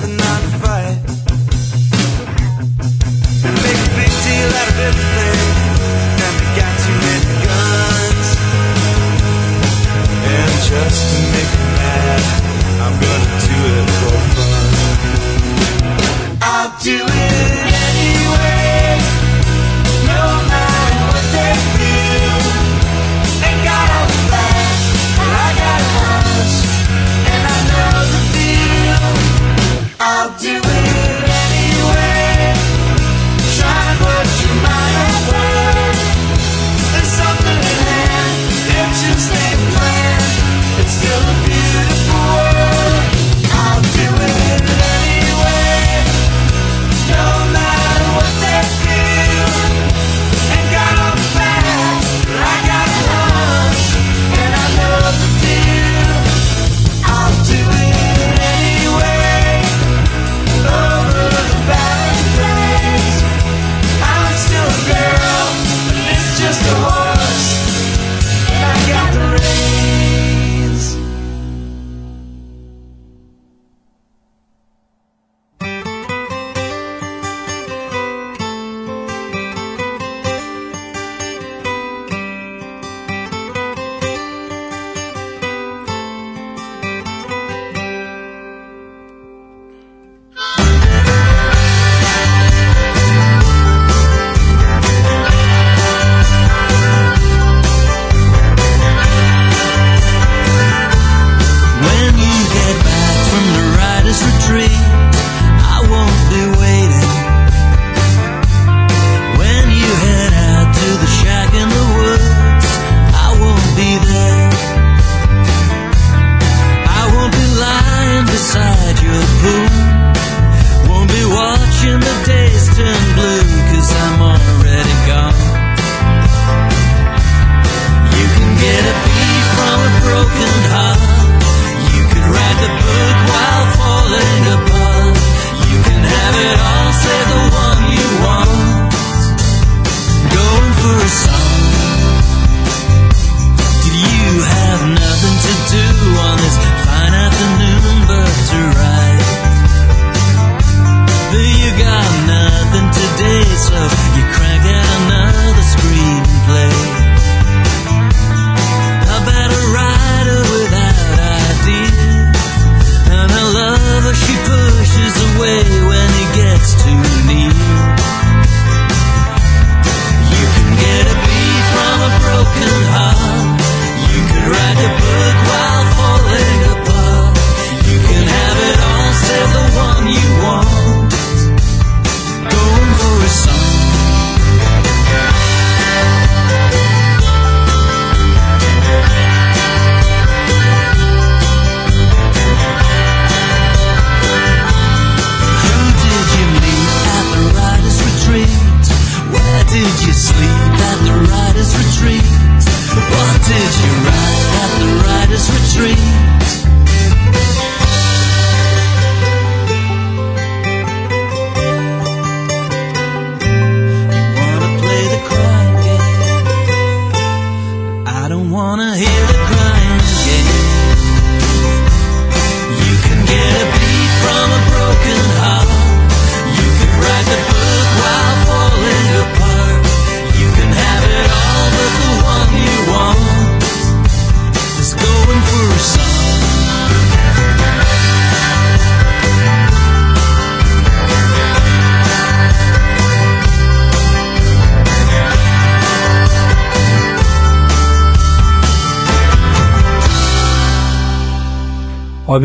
nothing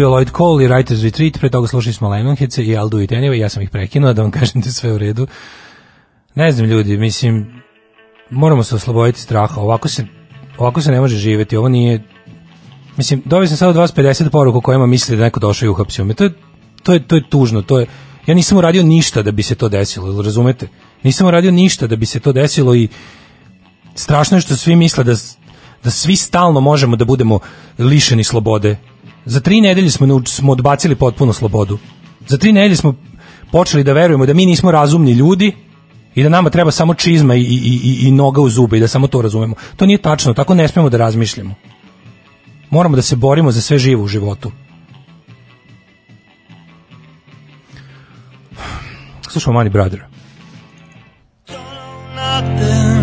bio Lloyd Cole i Writer's Retreat, pre toga slušali smo Lemonheadse i Do It Anyway, ja sam ih prekinuo da vam kažem da sve u redu. Ne znam ljudi, mislim, moramo se osloboditi straha, ovako se, ovako se ne može živjeti, ovo nije, mislim, dobio sam sad od vas 50 poruka u kojima misli da neko došao i uhapsio me, to je, to je, to je tužno, to je, ja nisam uradio ništa da bi se to desilo, razumete? Nisam uradio ništa da bi se to desilo i strašno je što svi misle da, da svi stalno možemo da budemo lišeni slobode. Za tri nedelje smo, smo odbacili potpuno slobodu. Za tri nedelje smo počeli da verujemo da mi nismo razumni ljudi i da nama treba samo čizma i, i, i, i noga u zube i da samo to razumemo. To nije tačno, tako ne smemo da razmišljamo. Moramo da se borimo za sve živo u životu. Slušamo Money Brother. nothing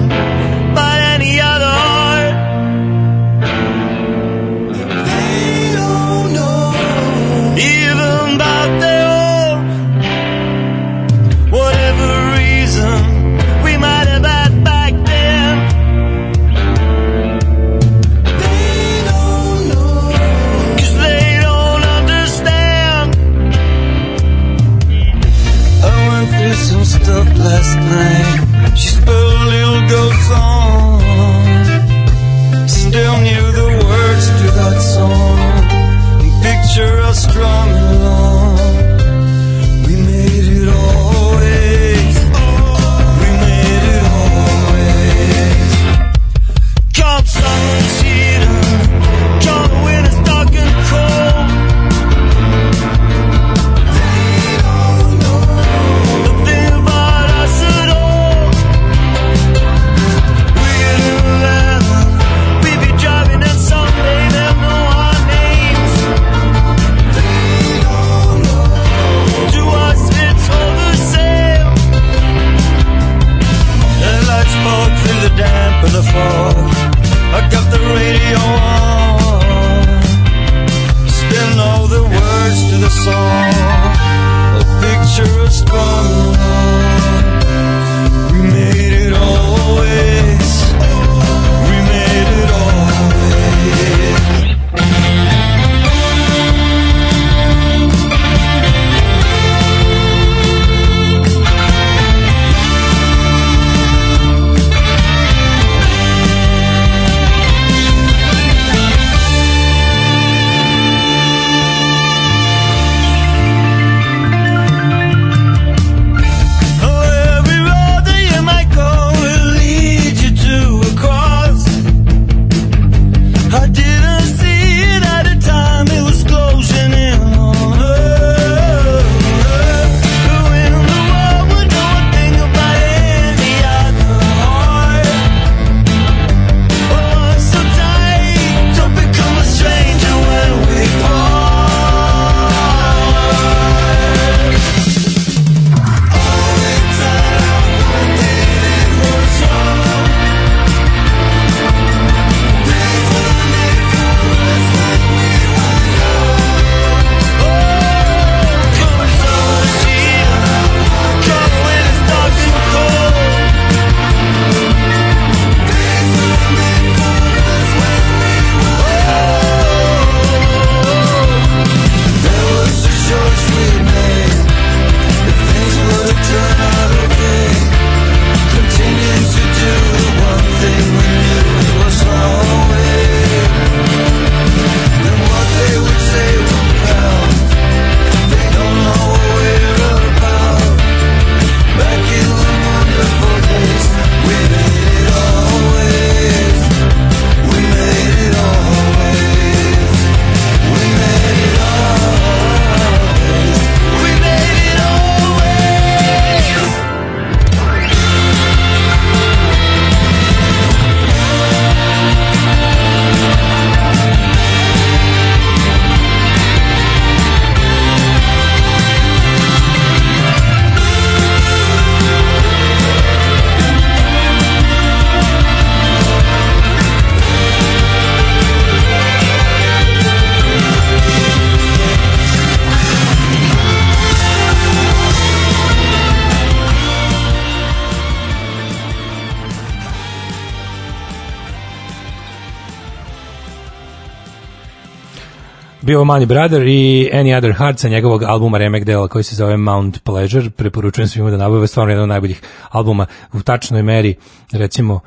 bio Money Brother i Any Other Heart sa njegovog albuma remek dela koji se zove Mount Pleasure. Preporučujem svima da nabave stvarno jedan od najboljih albuma u tačnoj meri recimo uh,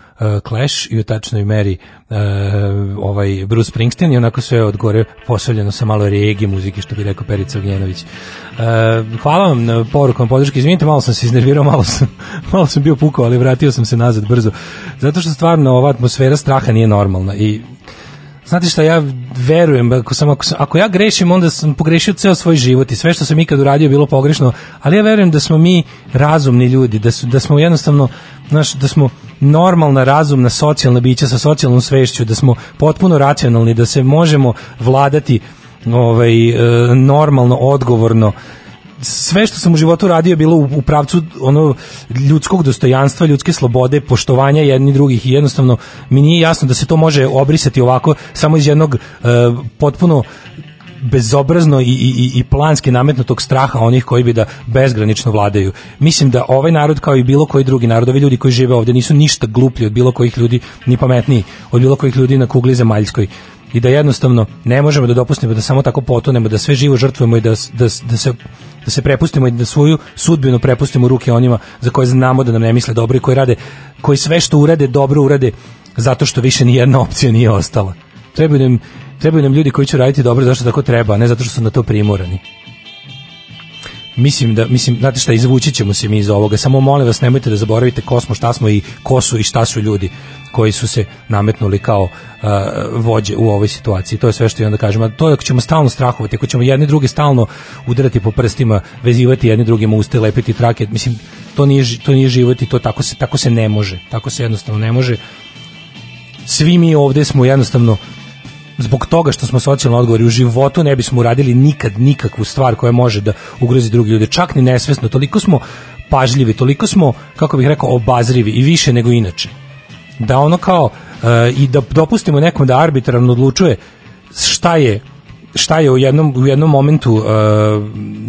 Clash i u tačnoj meri uh, ovaj Bruce Springsteen i onako sve od gore postavljeno sa malo regi muzike što bi rekao Perica Ognjenović. Uh, hvala vam na porukom podrške. Izvinite, malo sam se iznervirao, malo sam, malo sam bio pukao, ali vratio sam se nazad brzo. Zato što stvarno ova atmosfera straha nije normalna i Znate šta, ja verujem, ako, sam, ako, sam, ako ja grešim, onda sam pogrešio ceo svoj život i sve što sam ikad uradio bilo pogrešno, ali ja verujem da smo mi razumni ljudi, da, su, da smo jednostavno, znaš, da smo normalna, razumna, socijalna bića sa socijalnom svešću, da smo potpuno racionalni, da se možemo vladati ovaj, e, normalno, odgovorno, sve što sam u životu radio bilo u, u pravcu ono ljudskog dostojanstva, ljudske slobode, poštovanja jedni drugih i jednostavno mi nije jasno da se to može obrisati ovako samo iz jednog e, potpuno bezobrazno i, i, i planski nametnutog straha onih koji bi da bezgranično vladaju. Mislim da ovaj narod kao i bilo koji drugi narod, ovi ljudi koji žive ovde nisu ništa gluplji od bilo kojih ljudi, ni pametniji od bilo kojih ljudi na kugli zemaljskoj i da jednostavno ne možemo da dopustimo da samo tako potonemo, da sve živo žrtvujemo i da, da, da se da se prepustimo i da svoju sudbinu prepustimo u ruke onima za koje znamo da nam ne misle dobro i koji rade, koji sve što urade dobro urade zato što više ni jedna opcija nije ostala. Trebaju nam, trebaju nam ljudi koji će raditi dobro zašto tako treba, a ne zato što su na to primorani. Mislim da mislim znate šta izvući ćemo se mi iz ovoga. Samo molim vas nemojte da zaboravite ko smo, šta smo i ko su i šta su ljudi koji su se nametnuli kao uh, vođe u ovoj situaciji. To je sve što i onda kažemo. To je ako ćemo stalno strahovati, ako ćemo jedni druge stalno udarati po prstima, vezivati jedni drugima uste, lepiti trake, mislim to nije to nije život i to tako se tako se ne može. Tako se jednostavno ne može. Svi mi ovde smo jednostavno zbog toga što smo socijalno odgovorni u životu ne bismo uradili nikad nikakvu stvar koja može da ugrozi druge ljude, čak ni nesvesno, toliko smo pažljivi, toliko smo, kako bih rekao, obazrivi i više nego inače. Da ono kao e, i da dopustimo nekom da arbitrarno odlučuje šta je šta je u jednom, u jednom momentu e,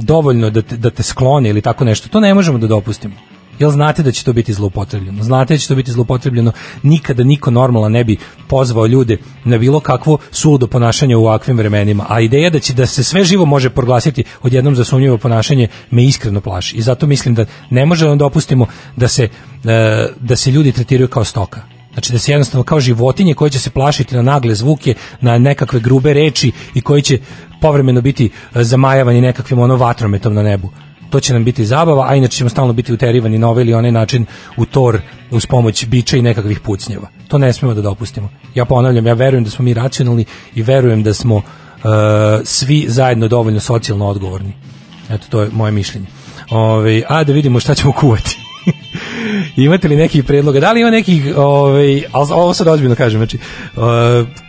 dovoljno da te, da te sklone ili tako nešto, to ne možemo da dopustimo. Jel znate da će to biti zloupotrebljeno? Znate da će to biti zloupotrebljeno? Nikada niko normalan ne bi pozvao ljude na bilo kakvo suludo ponašanje u ovakvim vremenima. A ideja da će da se sve živo može proglasiti odjednom za sumnjivo ponašanje me iskreno plaši. I zato mislim da ne možemo da dopustimo da se, e, da se ljudi tretiraju kao stoka. Znači da se jednostavno kao životinje koje će se plašiti na nagle zvuke, na nekakve grube reči i koji će povremeno biti e, zamajavani nekakvim ono vatrometom na nebu to će nam biti zabava, a inače ćemo stalno biti uterivani na ovaj ili onaj način u tor uz pomoć bića i nekakvih pucnjeva. To ne smemo da dopustimo. Ja ponavljam, ja verujem da smo mi racionalni i verujem da smo uh, svi zajedno dovoljno socijalno odgovorni. Eto, to je moje mišljenje. Ove, a da vidimo šta ćemo kuvati. Imate li nekih predloga? Da li ima nekih, ovaj, ovo sad ozbiljno kažem, znači, uh,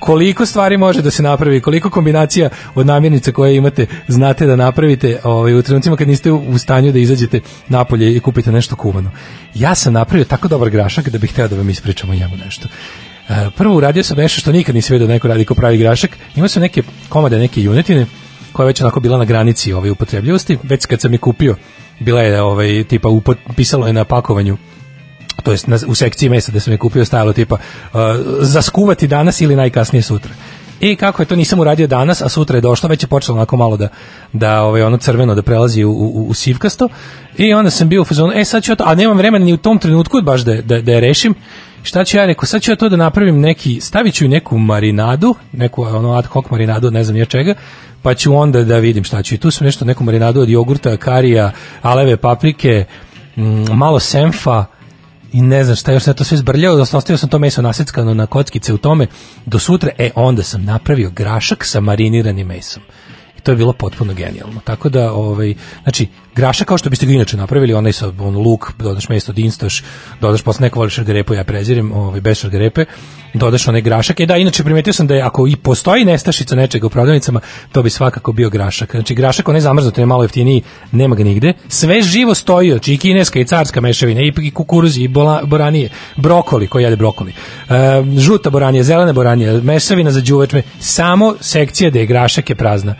koliko stvari može da se napravi, koliko kombinacija od namirnica koje imate znate da napravite ovaj, u trenucima kad niste u, stanju da izađete napolje i kupite nešto kuvano. Ja sam napravio tako dobar grašak da bih hteo da vam ispričam o njemu nešto. Uh, prvo uradio sam nešto što nikad nisam vidio da neko radi ko pravi grašak. Imao sam neke komade, neke junetine, koja je već onako bila na granici ove upotrebljivosti, već kad sam je kupio, bila je ovaj, tipa, upot, pisalo je na pakovanju to jest na, u sekciji mesa da sam je kupio stajalo tipa uh, zaskuvati danas ili najkasnije sutra. I kako je to nisam uradio danas, a sutra je došlo, već je počelo onako malo da da ovaj ono crveno da prelazi u, u, u sivkasto. I onda sam bio u fazonu, e sad ću ja to, a nemam vremena ni u tom trenutku baš da, da, da je rešim. Šta ću ja rekao, sad ću ja to da napravim neki, stavit ću i neku marinadu, neku ono ad hoc marinadu, ne znam ja čega, pa ću onda da vidim šta ću. I tu sam nešto, neku marinadu od jogurta, karija, aleve paprike, mm, malo senfa, i ne znam šta još sve to sve zbrljao, da ostavio sam to meso naseckano na kockice u tome do sutra, e onda sam napravio grašak sa mariniranim mesom. To je bilo potpuno genijalno. Tako da, ovaj, znači, grašak kao što biste ga inače napravili, onaj sa on, luk, dodaš mesto dinstaš, dodaš posle neko voliš šargarepu, ja prezirem, ovaj, bez šargarepe, dodaš onaj grašak. E da, inače primetio sam da je, ako i postoji nestašica nečega u prodavnicama, to bi svakako bio grašak. Znači, grašak onaj zamrznut, je malo jeftiniji, nema ga nigde. Sve živo stoji, znači i kineska i carska mešavina, i, kukuruzi, i bola, boranije, brokoli, koji jede brokoli, e, žuta boranija, zelena boranija, mešavina za đuveč, samo sekcija da je grašak je prazna.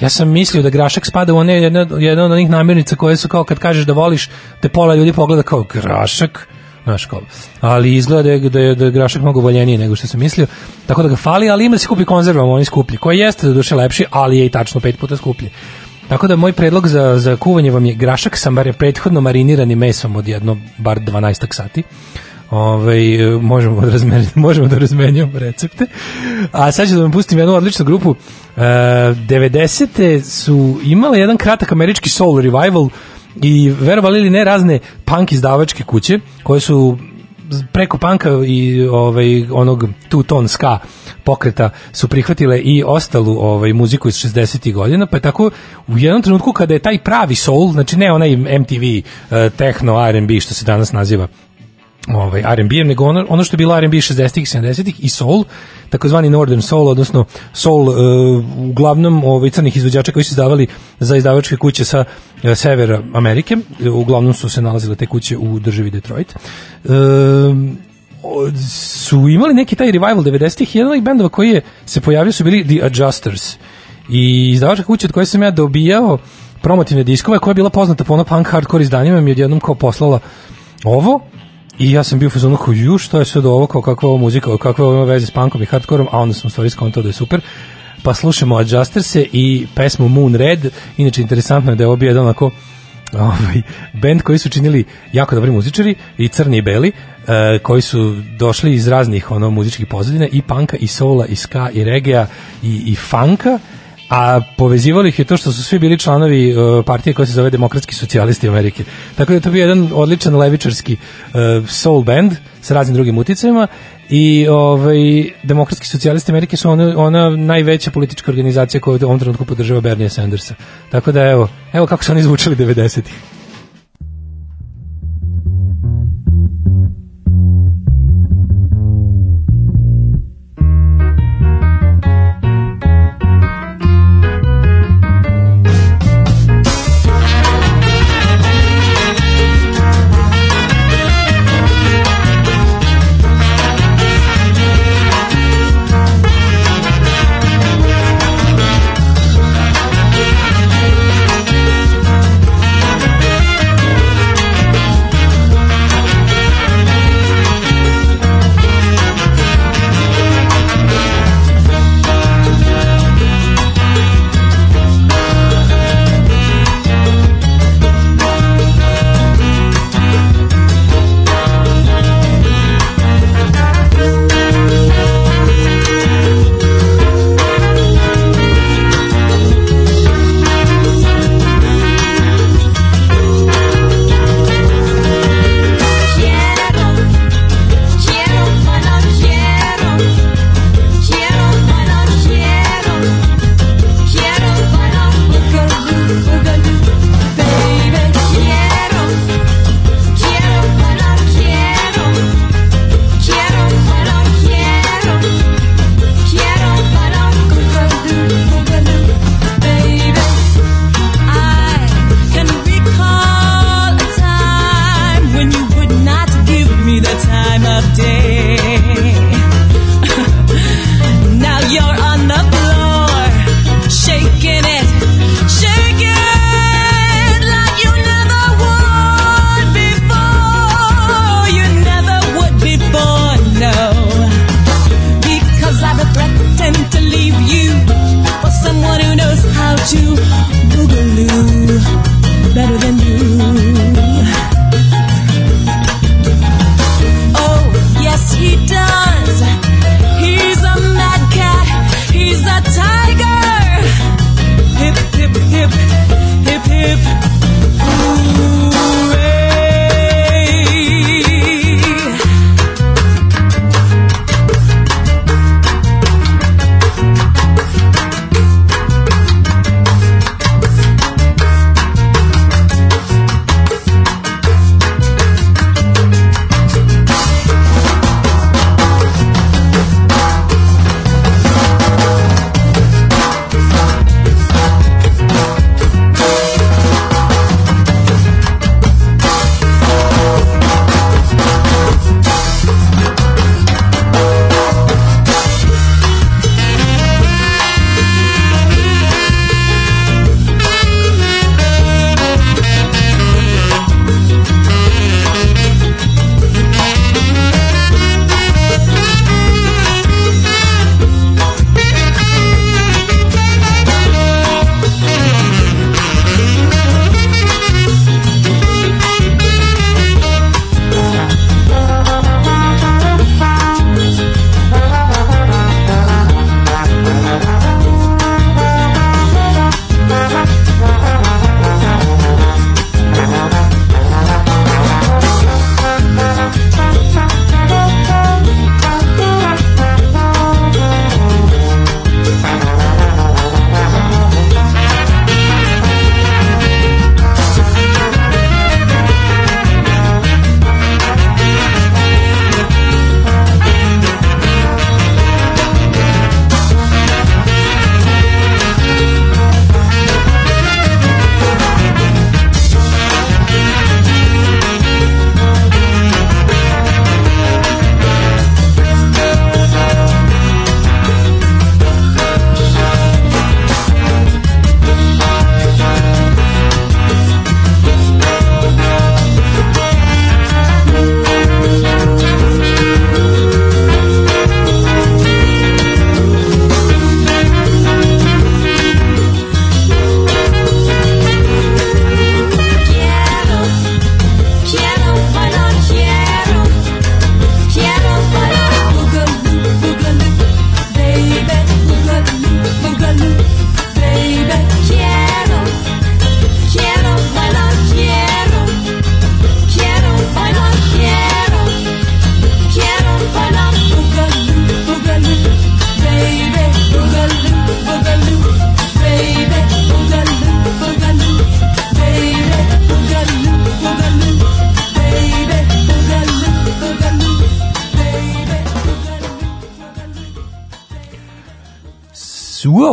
Ja sam mislio da grašak spada u one jedne, jedne od onih namirnica koje su kao kad kažeš da voliš, te pola ljudi pogleda kao grašak, Znaš kao. Ali izgleda da je, da je, da grašak mnogo voljeniji nego što sam mislio. Tako da ga fali, ali ima da se kupi konzervom, on je skuplji. Koji jeste do duše lepši, ali je i tačno pet puta skuplji. Tako da moj predlog za, za kuvanje vam je grašak sa prethodno mariniranim mesom od jedno bar 12 sati. Ovaj možemo da razmenjujemo možemo da razmenjujemo recepte. A sad ću da vam pustim jednu odličnu grupu. E, 90. su imale jedan kratak američki soul revival i verovali ili ne razne punk izdavačke kuće koje su preko panka i ovaj onog two tone ska pokreta su prihvatile i ostalu ovaj muziku iz 60-ih godina, pa je tako u jednom trenutku kada je taj pravi soul, znači ne onaj MTV, uh, techno, R&B što se danas naziva ovaj R&B nego ono, ono što je bilo R&B 60-ih 70-ih i soul takozvani northern soul odnosno soul uh, uglavnom ovaj crnih izvođača koji su izdavali za izdavačke kuće sa uh, severa Amerike. Uglavnom su se nalazile te kuće u državi Detroit. O- su imali neki taj revival 90-ih jedan od bendova koji je se pojavio su bili The Adjusters. I izdavačka kuća od koje sam ja dobijao promotivne diskove koja je bila poznata po ono punk hardcore izdanjima mi je odjednom kao poslala ovo i ja sam bio u fazonu kao ju što je sve do ovo kao kakva ovo muzika kakva ovo ima veze s punkom i hardkorom a onda sam stvari skontao da je super. Pa slušamo Adjusterse i pesmu Moon Red. Inače interesantno je da je ovo bio jedan onako ovaj, band koji su činili jako dobri muzičari i crni i beli e, koji su došli iz raznih ono muzičkih pozadina i panka i soula i ska i regija i, i funka a povezivalo ih je to što su svi bili članovi e, partije koja se zove Demokratski socijalisti Amerike. Tako da je to bio jedan odličan levičarski e, soul band sa raznim drugim uticajima i ovaj Demokratski socijalisti Amerike su ona, ona najveća politička organizacija koja u ovom trenutku podržava Bernie Sandersa. Tako da evo, evo kako su oni zvučali 90-ih.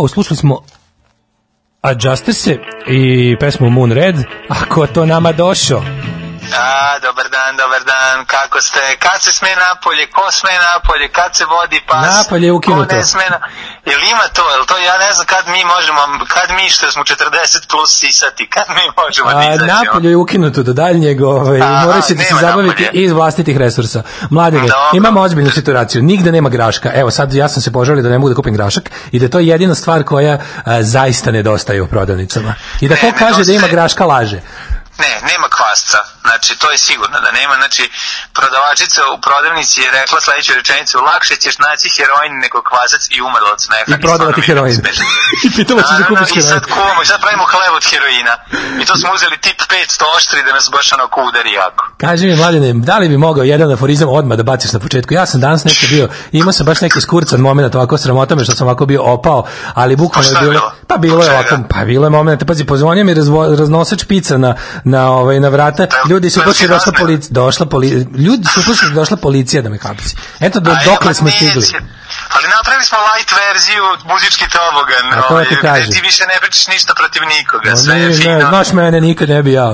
Wow, slušali smo Adjuster se i pesmu Moon Red. Ako to nama došao? A, dobar dan, dobar dan, kako ste? Kad se sme napolje, ko sme napolje, kad se vodi pas? Napolje je ukinuto. Ko ne sme na... Jel ima to, jel to, ja ne znam kad mi možemo, kad mi što smo 40 plus sisati, kad mi možemo da A, izađemo? napolje je ukinuto do daljnjeg, ovaj, morat ćete se zabaviti napolje. iz vlastitih resursa. Mladine, Dobro. imamo ozbiljnu situaciju, nigde nema graška. Evo sad ja sam se požalio da ne mogu da kupim grašak i da je to jedina stvar koja a, zaista nedostaje u prodavnicama. I da Ne, ko kaže da ima graška laže. Ne, nema kvasca. Znači, to je sigurno da nema. Znači, prodavačica u prodavnici je rekla sledeću rečenicu, lakše ćeš naći heroin nego kvasac i umrla od smeha. I prodavati heroin. I pitala ćeš da kupiš I sad heroin. kuvamo, i sad pravimo hleb od heroina. I to smo uzeli tip 500 oštri da nas baš onako udari jako. Kaži mi, mladine, da li bi mogao jedan aforizam odmah da baciš na početku? Ja sam danas nešto bio, imao sam baš neki skurcan moment, ovako sramota me što sam ovako bio opao, ali bukvalno Pa je bilo, bilo? pa bilo je ovako, pa bilo je moment, pazi, pozvonio mi razvo, raznosač pica na, na, ovaj, na vrata, ljudi su si došla policija, došla policija, ljudi su počeli došla policija da me hapsi. Eto, do, dokle smo stigli. Ali napravili smo light verziju, muzički tobogan, A to ovaj, ti gde kažem. ti više ne pričaš ništa protiv nikoga, Ma sve nije, je ne, fino. znaš mene, nikad ne bi ja.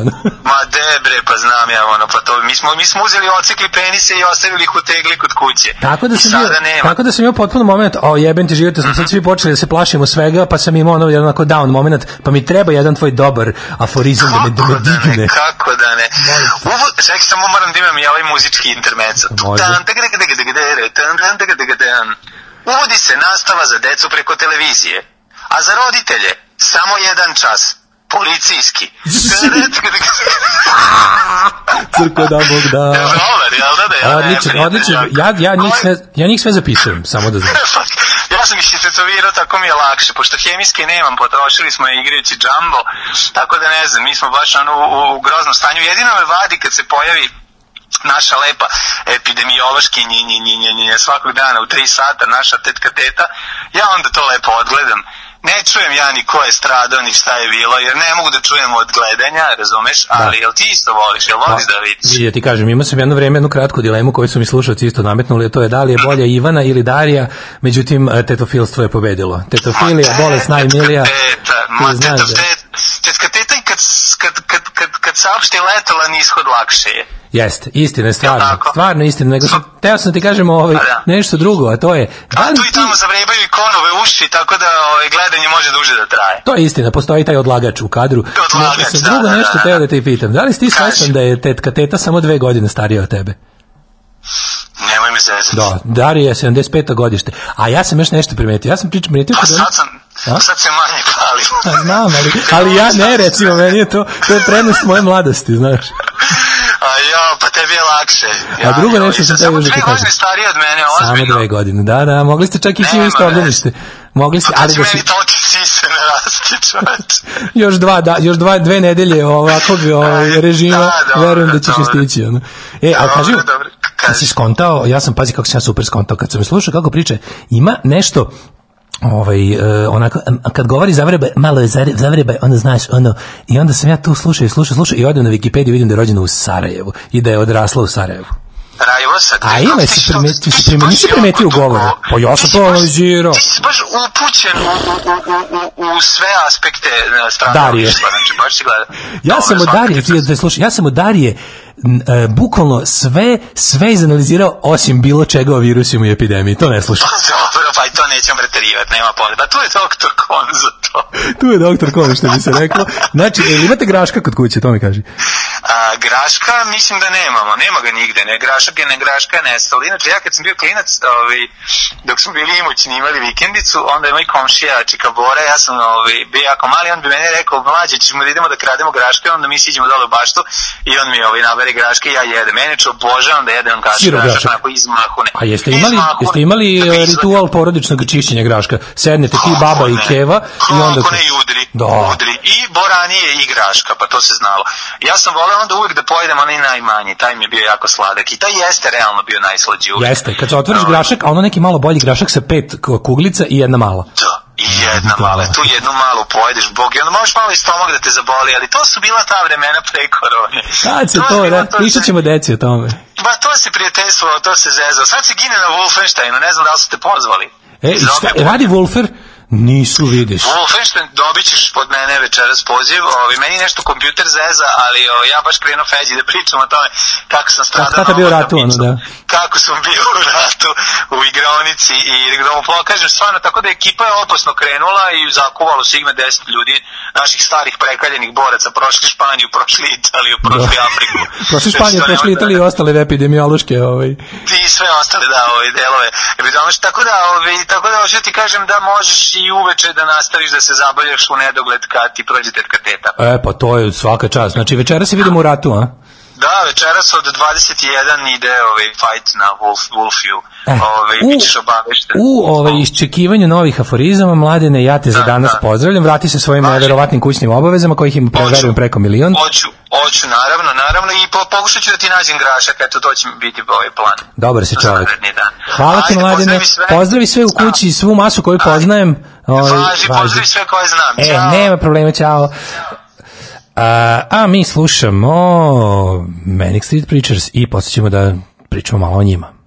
Ma debre, pa znam ja ono, pa to, mi smo, mi smo uzeli, ocikli penise i ostavili ih u tegli kod kuće. Tako da sam bio, nema. tako da sam imao potpuno moment, o jebem ti život, smo sad svi počeli da se plašimo svega, pa sam imao ono jedan onako down moment, pa mi treba jedan tvoj dobar aforizam da me, da me Kako da ne, kako da ne. Uvo, čekaj, samo moram da imam i ovaj muzički intermezzo. Može. Tan, taka, taka, taka, taka, taka, tan, tan, taka, taka, tan. Uvodi se nastava za decu preko televizije, a za roditelje samo jedan čas. Policijski. Crko da Bog da. Dobar, jel da da? jel da, Odličan, odličan. jako. Ja, ja, njih sve, ja njih sve zapisujem, samo da znaš. ja sam ih istetovirao, tako mi je lakše, pošto hemijske nemam, potrošili smo je igrajući džambo, tako da ne znam, mi smo baš ono u, u, u groznom stanju. Jedino me vadi kad se pojavi naša lepa epidemiološki nji, nji, nji, nji, svakog dana u tri sata, naša tetka teta, ja onda to lepo odgledam. Ne čujem ja ni ko je stradao, ni šta je bilo, jer ne mogu da čujem od gledanja, razumeš, ali jel ti isto voliš, jel voliš da vidiš? Ja ti kažem, imao sam jedno vreme jednu kratku dilemu koju su mi slušalci isto nametnuli, to je da li je bolja Ivana ili Darija, međutim, e, tetofilstvo je pobedilo. Tetofilija, bolest najmilija. Teta, ma znaš teta, da- teta, tetka teta i kad, kad, kad, kad, kad saopšti letalan ishod lakše je. Jeste, istina je stvarno, tako? stvarno istina, nego sam, teo sam ti kažem ovaj, Pa da. nešto drugo, a to je, da A tu i tamo zavrebaju i konove uši, tako da ovaj, gledanje može duže da traje. to je istina, postoji taj odlagač u kadru, Odlagač, nego sam da, drugo da, nešto da, teo da. da te pitam, da li si ti svestan da je tetka teta samo dve godine starija od tebe? Nemoj me zezati. Da, Darija je 75. godište, a ja sam još nešto primetio, ja sam pričao, primetio Pa onih- sad sam, A? sad se manje pali. Pa znam, ali, ali ja ne, recimo, meni je to, to je prednost moje mladosti, znaš. A jo, pa tebi je lakše. A drugo jo, nešto sam samo teo još da ti dve godine kažem. stariji od mene, Samo ozbiljno. dve godine, da, da, mogli ste čak ići u isto obdanište. Mogli ste, Pa ali da si, sise ne čoveč. još dva, da, još dva, dve nedelje ovakvog ovaj, režima, Da, dobro, verujem da ćeš dobro. stići. Ono. E, a Dobro, kaži, dobro, kad si skontao, ja sam, pazi kako sam ja super skontao, kad sam slušao kako priče, ima nešto, ovaj, e, onako, kad govori zavreba, malo je zavreba, onda znaš, ono, i onda sam ja tu slušao i slušao, slušao i odem na Wikipediju, vidim da je rođena u Sarajevu i da je odrasla u Sarajevu. Rajevo sad. A ima, si primetio, ti si primetio, nisi primetio u govoru. Pa ja sam to analizirao. Ti si baš upućen u, u, u, u, u sve aspekte e, strane Darije. društva, Znači, baš si gleda. Ja Dobro, sam od Darije, ti da slušaj, ja sam od Darije e, bukvalno sve, sve izanalizirao osim bilo čega o virusima i epidemiji. To ne slušam. Dobro, pa i to nećemo preterivati, nema potreba. Tu je doktor Kon za to. tu je doktor Kovi što bi se reklo. Znači, jel imate graška kod kuće, to mi kaži. A, graška mislim da nemamo, nema ga nigde, ne grašak je, ne graška je nestala. Inače, ja kad sam bio klinac, ovaj, dok smo bili imućni imali vikendicu, onda je moj komšija Čika Bora, ja sam ovaj, bio jako mali, on bi meni rekao, mlađe, ćemo da idemo da krademo graške, onda mi siđemo dole u baštu i on mi ovaj, nabere graške i ja jedem. Mene ću obožavam da jedem grašak, Sirov grašak, grašak. onako izmahune. A jeste imali, Izmahune. jeste imali Da ritual porodičnog čišćenja graška? Sednete ti, baba i ne? keva i onda... Kako ne i udri, Da. udri. I boranije i graška, pa to se znalo. Ja sam voleo onda uvijek da pojedem onaj najmanji, taj mi je bio jako sladak. I taj jeste realno bio najslađi uvijek. Jeste, kad se otvoriš Ovaj, grašak, a ono neki malo bolji grašak sa pet kuglica i jedna mala. Da, i jedna mala, tu jednu malu pojedeš, bog, i onda možeš malo i stomak da te zaboli, ali to su bila ta vremena pre korone. Kad se je to, bilo da, pričat ćemo deci o tome. Ba, to se prijateljstvo, to se zezao. Sad se gine na Wolfensteinu, ne znam da li ste pozvali. E, šta, Zove- radi Wolfer? Nisu, vidiš. Wolfenstein dobit ćeš pod mene večeras poziv. Ovi, meni nešto kompjuter zeza, ali o, ja baš krenuo Feđi da pričam o tome kako sam stradao. Kako bio ratu, ono, da. Kako sam bio u ratu u igraonici i da mu pokažem stvarno, tako da ekipa je opasno krenula i zakuvalo Sigma 10 ljudi, naših starih prekaljenih boraca, prošli Španiju, prošli Italiju, prošli Afriku. Prošli Španiju, prošli Italiju i ostale epidemiološke ovaj. i sve ostale da ove delove tako da ove tako da hoću ti kažem da možeš i uveče da nastaviš da se zabavljaš u nedogled kad ti prođe tetka teta E, pa to je svaka čast. Znači, večera se vidimo u ratu, a? Da večeras od 21 ide ovaj fight na Wolf Wolfju E, ovaj u- bićeš obavešten U ovaj iščekivanju novih aforizama, mladene, ja te za Da, danas da. pozdravljam, vrati se svojim Važi. neverovatnim kućnim obavezama, kojih Hoću. preverujem, preko milion. Hoću, hoću, naravno, naravno i po, pokušat ću da ti nađem grašak, eto to će biti ovaj plan. Dobar si Za čovjek. Hvala ti, mladene. pozdravi sve. Pozdravi sve u kući i svu masu koju poznajem. Ovaj, Važi, pozdravi sve koje znam. E, Ćao. nema problema, čao. A, a mi slušamo Manic Street Preachers i posle ćemo da pričamo malo o njima.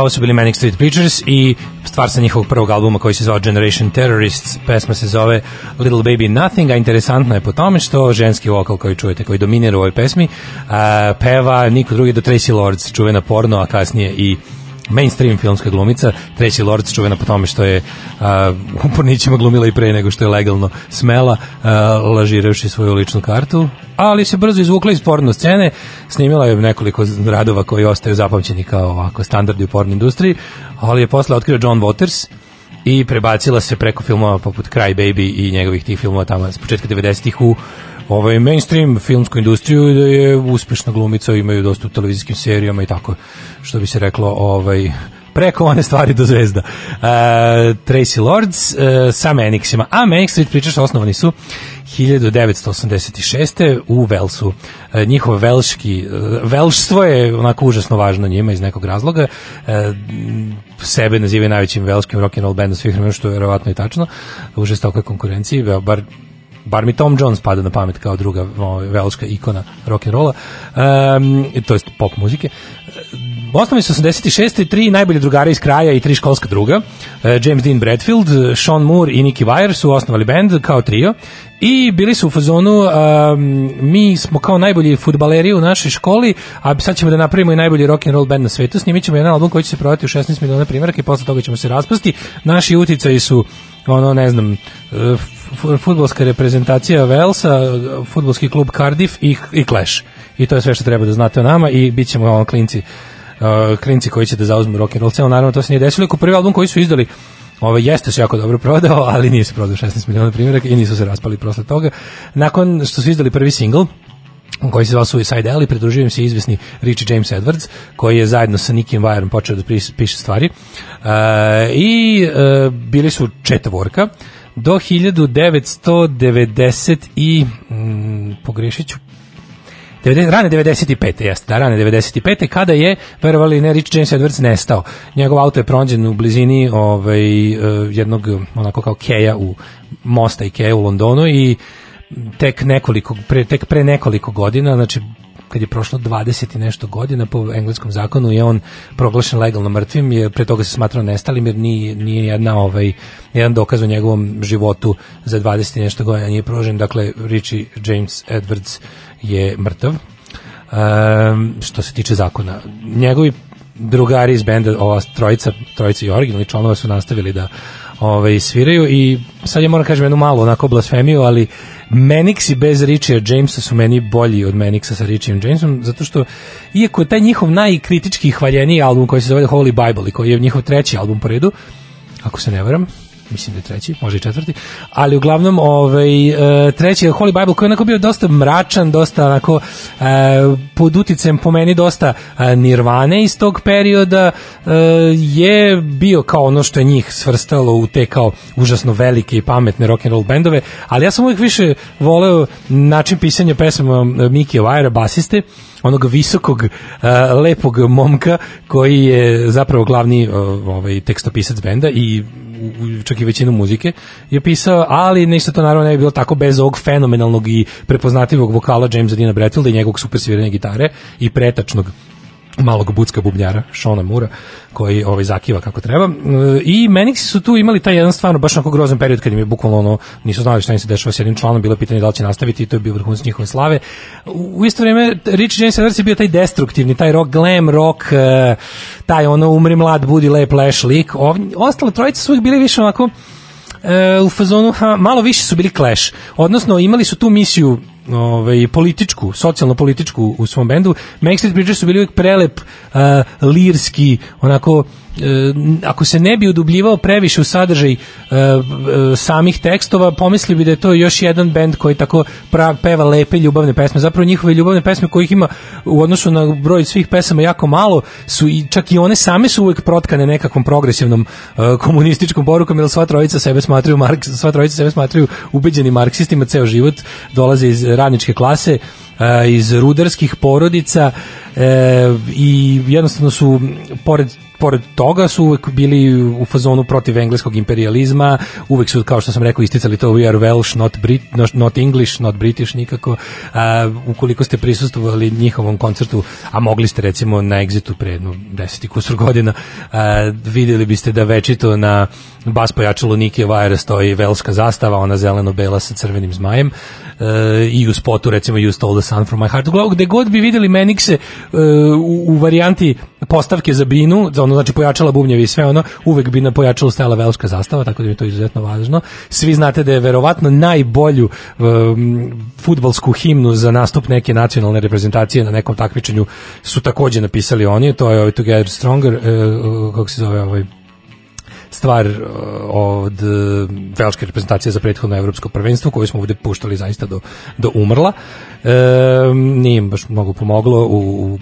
Ovo su bili Manic Street Preachers i stvar sa njihovog prvog albuma koji se zvao Generation Terrorists, pesma se zove Little Baby Nothing, a interesantno je po tome što ženski vokal koji čujete, koji dominira u ovoj pesmi, a, peva niko drugi do Tracy Lords, čuvena porno, a kasnije i mainstream filmska glumica, Tracy Lords čuvena po tome što je a, u pornićima glumila i pre nego što je legalno smela, a, lažirajući svoju ličnu kartu, ali se brzo izvukla iz porno scene, snimila je nekoliko radova koji ostaju zapamćeni kao ovako standardi u porno industriji, ali je posle otkrio John Waters, i prebacila se preko filmova poput Cry Baby i njegovih tih filmova tamo s početka 90-ih u ovaj mainstream filmsku industriju i da je uspešna glumica, imaju dosta u televizijskim serijama i tako, što bi se reklo, ovaj preko one stvari do zvezda. Uh, Tracy Lords uh, sa Manixima, a Manix Street Preachers osnovani su 1986. u Velsu. Uh, njihov velški, uh, velštvo je onako užasno važno njima iz nekog razloga. Uh, sebe nazivaju najvećim velskim rock and roll bandom svih vremena, što je verovatno i tačno. U žestokoj konkurenciji, bar bar mi Tom Jones pada na pamet kao druga ovaj, velška ikona rock and rolla, um, to jest pop muzike. Osnovni su 86. tri najbolje drugare iz kraja i tri školska druga. Uh, James Dean Bradfield, Sean Moore i Nicky Wire su osnovali band kao trio i bili su u fazonu um, mi smo kao najbolji futbaleri u našoj školi, a sad ćemo da napravimo i najbolji rock and roll band na svetu. Snimit ćemo jedan album koji će se prodati u 16 miliona primjeraka i posle toga ćemo se raspasti. Naši uticaji su ono ne znam futbolska reprezentacija Velsa, futbolski klub Cardiff i, i Clash. I to je sve što treba da znate o nama i bit ćemo ono klinci uh, klinci koji će da zauzmu rock and roll scenu. Naravno, to se nije desilo. Ko prvi album koji su izdali Ovaj jeste se jako dobro prodao, ali nije se prodao 16 miliona primjeraka i nisu se raspali posle toga. Nakon što su izdali prvi singl, koji se zvao Suicide Alley, pridružio im se izvesni Richie James Edwards, koji je zajedno sa Nickim Wireom počeo da piše stvari. Uh, I uh, bili su četvorka do 1990 i mm, pogrešit ću 90, rane 95. jeste, da, rane 95. kada je, verovali ne, Rich James Edwards nestao. Njegov auto je pronađen u blizini ovaj, jednog, onako kao keja u mosta i keja u Londonu i tek nekoliko, pre, tek pre nekoliko godina, znači kad je prošlo 20 i nešto godina po engleskom zakonu je on proglašen legalno mrtvim, je pre toga se smatrao nestalim jer nije, nije jedna ovaj, jedan dokaz o njegovom životu za 20 i nešto godina nije prožen, dakle Richie James Edwards je mrtav. Um, što se tiče zakona. Njegovi drugari iz benda, ova trojica, trojica i originalni članova su nastavili da ovaj, sviraju i sad ja moram kažem jednu malu onako blasfemiju, ali Menixi bez Richija Jamesa su meni bolji od Menixa sa Richiem Jamesom, zato što iako je taj njihov najkritički hvaljeniji album koji se zove Holy Bible i koji je njihov treći album po redu, ako se ne varam, mislim da je treći, može i četvrti, ali uglavnom ovaj, e, treći je Holy Bible koji je onako bio dosta mračan, dosta onako e, pod uticajem po meni dosta e, nirvane iz tog perioda je bio kao ono što je njih svrstalo u te kao užasno velike i pametne rock and roll bendove, ali ja sam uvijek više voleo način pisanja pesama Miki Wire, basiste, onog visokog, lepog momka koji je zapravo glavni ovaj tekstopisac benda i u, čak i većinu muzike je pisao, ali ništa to naravno ne bi bilo tako bez ovog fenomenalnog i prepoznatljivog vokala Jamesa Dina Bradfielda i njegovog super sviranja gitare i pretačnog malog bucka bubnjara, Šona Mura, koji ovaj zakiva kako treba. I Menixi su tu imali taj jedan stvarno baš onako grozan period kad im je bukvalno ono, nisu znali šta im se dešava s jednim članom, bilo pitanje da li će nastaviti i to je bio vrhunac njihove slave. U isto vrijeme Rich James Edwards je bio taj destruktivni, taj rock, glam rock, eh, taj ono umri mlad, budi lep, leš lik. Ostale trojice su bili više onako e, u fazonu, ha, malo više su bili Clash. Odnosno, imali su tu misiju ovaj, političku, socijalno-političku u svom bendu. Backstreet Preachers su bili uvijek prelep, uh, lirski, onako ako se ne bi udubljivao previše u sadržaj uh, samih tekstova, pomislio bi da je to još jedan bend koji tako pra, peva lepe ljubavne pesme. Zapravo njihove ljubavne pesme kojih ima u odnosu na broj svih pesama jako malo, su i čak i one same su uvek protkane nekakvom progresivnom komunističkom porukom, jer sva trojica sebe smatraju Marks, sva trojica sebe smatraju ubeđeni marksistima ceo život, dolaze iz radničke klase, iz rudarskih porodica e, i jednostavno su pored pored toga su uvek bili u fazonu protiv engleskog imperializma, uvek su, kao što sam rekao, isticali to we are Welsh, not, Brit, not- English, not British nikako. A, ukoliko ste prisustvovali njihovom koncertu, a mogli ste recimo na Exitu pre jedno 10 i kusur godina, a, vidjeli biste da večito na bas pojačalo Nike Wire stoji velška zastava, ona zeleno-bela sa crvenim zmajem i u spotu recimo You Stole the Sun from My Heart. Uglavnom, gde god bi videli Menikse e, u, u varijanti postavke za binu, za ono znači pojačala bubnjevi i sve ono, uvek bi na pojačalu stajala velška zastava, tako da mi je to izuzetno važno. Svi znate da je verovatno najbolju um, futbalsku himnu za nastup neke nacionalne reprezentacije na nekom takmičenju su takođe napisali oni, to je ovaj Together Stronger, e, kako se zove ovaj stvar uh, od uh, velške reprezentacije za prethodno evropsko prvenstvo koju smo ovde puštali zaista do, do umrla. E, nije im baš mnogo pomoglo u, u,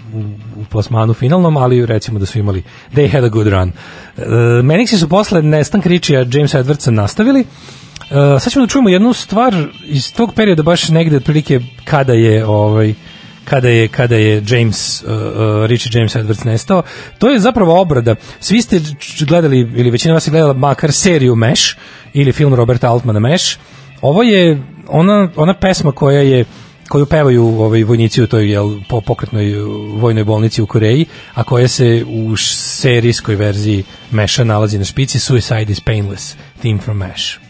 u plasmanu finalnom, ali recimo da su imali they had a good run. E, Menixi su posle nestanka Ričija Jamesa Edwardsa nastavili. E, sad ćemo da čujemo jednu stvar iz tog perioda baš negde otprilike kada je ovaj kada je kada je James uh, uh, Richie James Edwards nestao. To je zapravo obrada. Svi ste gledali ili većina vas je gledala makar seriju Mesh ili film Roberta Altmana Mesh. Ovo je ona ona pesma koja je koju pevaju ovaj vojnici u toj jel, po pokretnoj uh, vojnoj bolnici u Koreji, a koja se u serijskoj verziji Mesha nalazi na špici Suicide is Painless, theme from Mesh.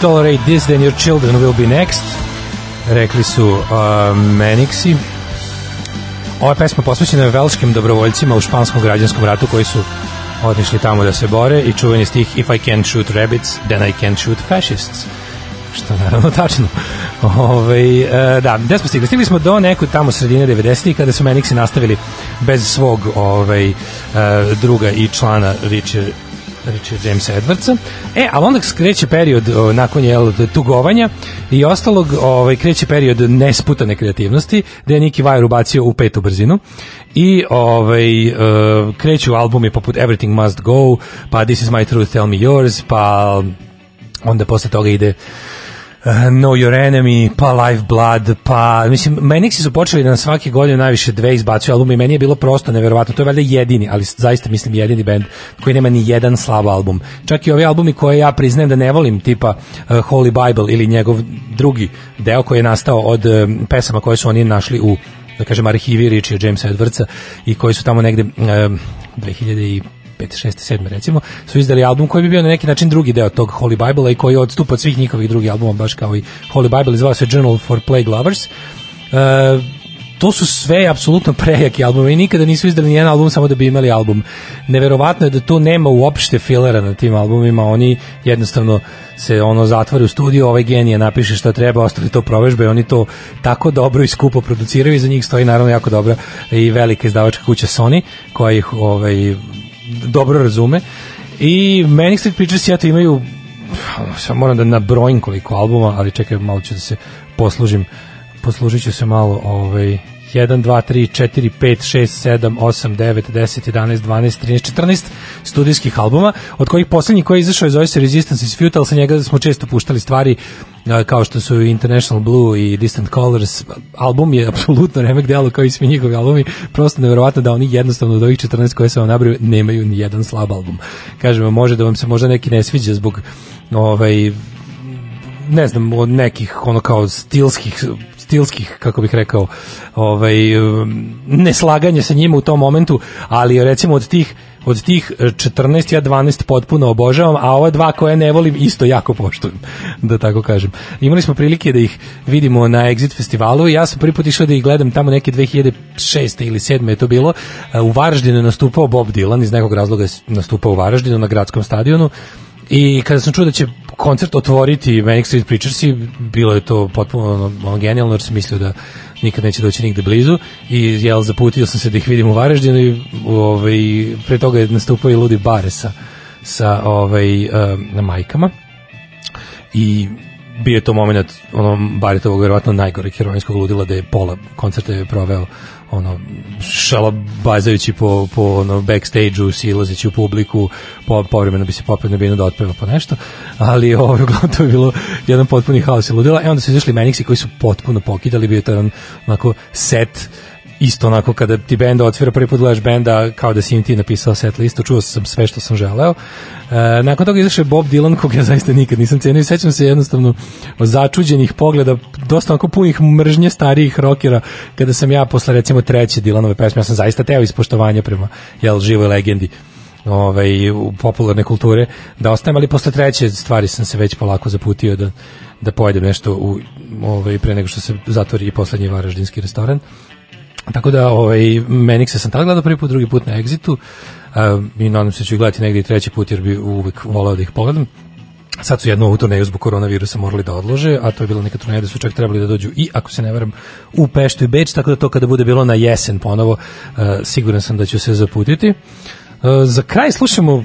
Tolerate this, then your children will be next. Rekli su uh, Menixi. Ova pesma posvećena je velškim dobrovoljcima u španskom građanskom ratu koji su otišli tamo da se bore i čuveni stih If I can't shoot rabbits, then I can't shoot fascists što naravno tačno. Ove, e, da, gde smo stigli? Stigli smo do neku tamo sredine 90-ih kada su Menixi nastavili bez svog ovaj, e, druga i člana Richard Richard Jamesa Edwardsa. E, ali onda kreće period o, nakon jel, tugovanja i ostalog ovaj, kreće period nesputane kreativnosti gde je Nicky Wire ubacio u petu brzinu i ovaj, e, kreću albumi poput Everything Must Go, pa This Is My Truth, Tell Me Yours, pa onda posle toga ide Know Your Enemy, pa Live Blood, pa, mislim, Menixi su počeli da na svake godine najviše dve izbacuju albume i meni je bilo prosto neverovatno, to je valjda jedini, ali zaista mislim jedini band koji nema ni jedan slab album. Čak i ovi albumi koje ja priznajem da ne volim, tipa uh, Holy Bible ili njegov drugi deo koji je nastao od um, pesama koje su oni našli u da kažem arhivi Richie Jamesa Edwardsa i koji su tamo negde um, 2000 5, 6, 7 recimo, su izdali album koji bi bio na neki način drugi deo tog Holy Bible i koji odstupa od svih njihovih drugih albuma, baš kao i Holy Bible, zvao se Journal for Plague Lovers. Uh, to su sve apsolutno prejaki albumi i nikada nisu izdali nijedan album samo da bi imali album. Neverovatno je da tu nema uopšte filera na tim albumima, oni jednostavno se ono zatvore u studiju, ovaj genije napiše šta treba, ostali to provežbe, oni to tako dobro i skupo produciraju i za njih stoji naravno jako dobra i velika izdavačka kuća Sony koja ih ovaj, dobro razume. I Manic Street Preachers ja to imaju sad moram da nabrojim koliko albuma, ali čekaj, malo ću da se poslužim poslužit ću se malo ovaj, 1, 2, 3, 4, 5, 6, 7, 8, 9, 10, 11, 12, 13, 14 studijskih albuma, od kojih poslednji koji je izašao je zove se Resistance is Futile, sa njega smo često puštali stvari kao što su International Blue i Distant Colors. Album je apsolutno remek delo kao i svi njihovi albumi, prosto neverovatno da oni jednostavno od ovih 14 koje sam vam nabrao nemaju ni jedan slab album. Kažem vam, može da vam se možda neki ne sviđa zbog ovaj ne znam, od nekih ono kao stilskih stilskih, kako bih rekao, ovaj, neslaganje sa njima u tom momentu, ali recimo od tih od tih 14 ja 12 potpuno obožavam, a ova dva koje ne volim isto jako poštujem, da tako kažem. Imali smo prilike da ih vidimo na Exit festivalu i ja sam prvi put išao da ih gledam tamo neke 2006. ili 7. je to bilo. U Varaždinu je nastupao Bob Dylan, iz nekog razloga je nastupao u Varaždinu na gradskom stadionu I kada sam čuo da će koncert otvoriti Manic Street Preachers bilo je to potpuno ono, ono genijalno jer sam mislio da nikad neće doći nigde blizu. I jel zaputio sam se da ih vidim u Varaždinu i ovaj, pre toga je nastupao i Ludi Bare sa, sa ovaj, um, majkama. I bio je to moment ono Baritovog verovatno najgoreg heroinskog ludila da je pola koncerta je proveo ono šalabazajući po, po ono backstage-u, silazeći u publiku, po, povremeno bi se popeo na binu da otpeva po nešto, ali ovo, uglavnom to je bilo jedan potpuni haos i ludila. E onda su izašli Menixi koji su potpuno pokidali, bio je to jedan onako set isto onako kada ti benda otvira prvi put gledaš benda kao da si im ti napisao set listu, čuo sam sve što sam želeo. E, nakon toga izašao je Bob Dylan kog ja zaista nikad nisam cenio i sećam se jednostavno začuđenih pogleda, dosta onako punih mržnje starijih rokera kada sam ja posle recimo treće Dylanove pesme, ja sam zaista teo ispoštovanja prema jel, živoj legendi ovaj, u popularne kulture da ostajem, ali posle treće stvari sam se već polako zaputio da, da pojedem nešto u, ovaj, pre nego što se zatvori i poslednji varaždinski restoran. Tako da, ovaj, Menixa sam tad gledao prvi put, drugi put na Exitu uh, i nadam se da ću gledati negdje i treći put jer bi uvek volao da ih pogledam. Sad su jednu ovu turneju zbog koronavirusa morali da odlože, a to je bila neka turneja da su čak trebali da dođu i, ako se ne veram, u Peštu i Beč, tako da to kada bude bilo na jesen ponovo, uh, siguran sam da ću se zaputiti. Uh, za kraj slušamo,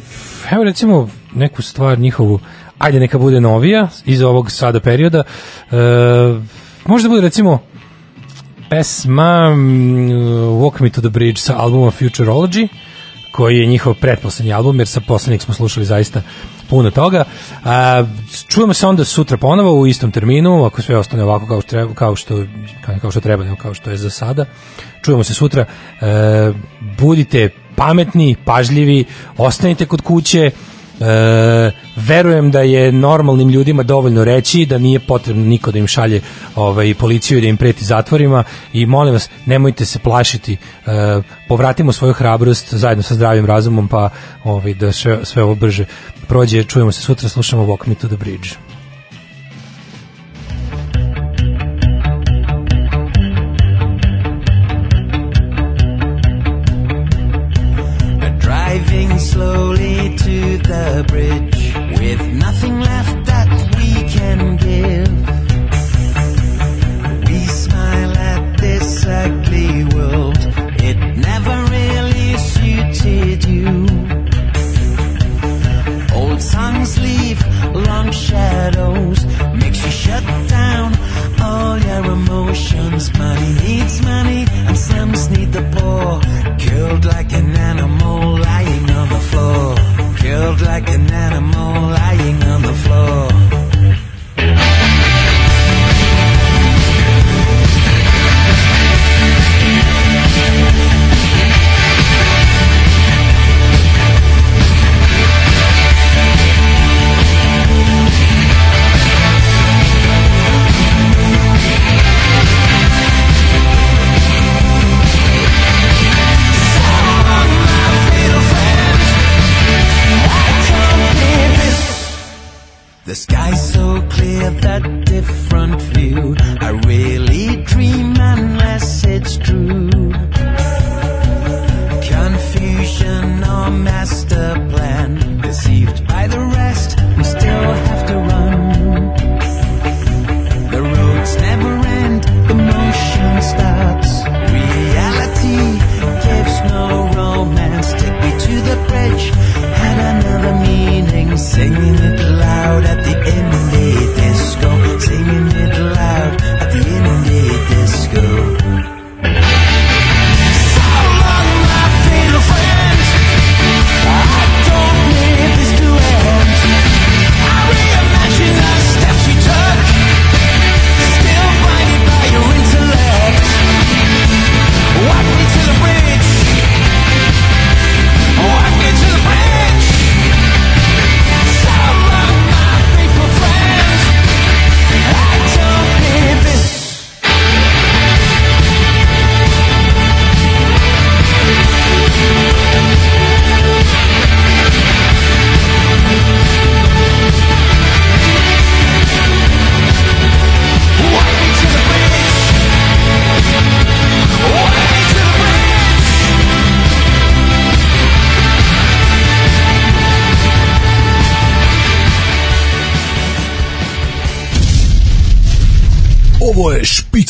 evo recimo, neku stvar njihovu, ajde neka bude novija iz ovog sada perioda. Uh, možda bude recimo pesma mm, Walk Me to the Bridge sa albuma Futurology koji je njihov pretposlednji album, jer sa poslednjeg smo slušali zaista puno toga. A, čujemo se onda sutra ponovo u istom terminu, ako sve ostane ovako kao što treba, kao što, kao što treba, ne kao što je za sada. Čujemo se sutra. E, budite pametni, pažljivi, ostanite kod kuće, E, verujem da je normalnim ljudima dovoljno reći da nije potrebno niko da im šalje ovaj, policiju i da im preti zatvorima i molim vas nemojte se plašiti e, povratimo svoju hrabrost zajedno sa zdravim razumom pa ovaj, da sve, sve ovo brže prođe. Čujemo se sutra slušamo Walk Me to the Bridge the bridge with nothing left that we can give. We smile at this ugly world. It never really suited you. Old songs leave long shadows, makes you shut down all your emotions. Money needs money, and slums need the poor. Killed like an animal on the floor. Killed like an animal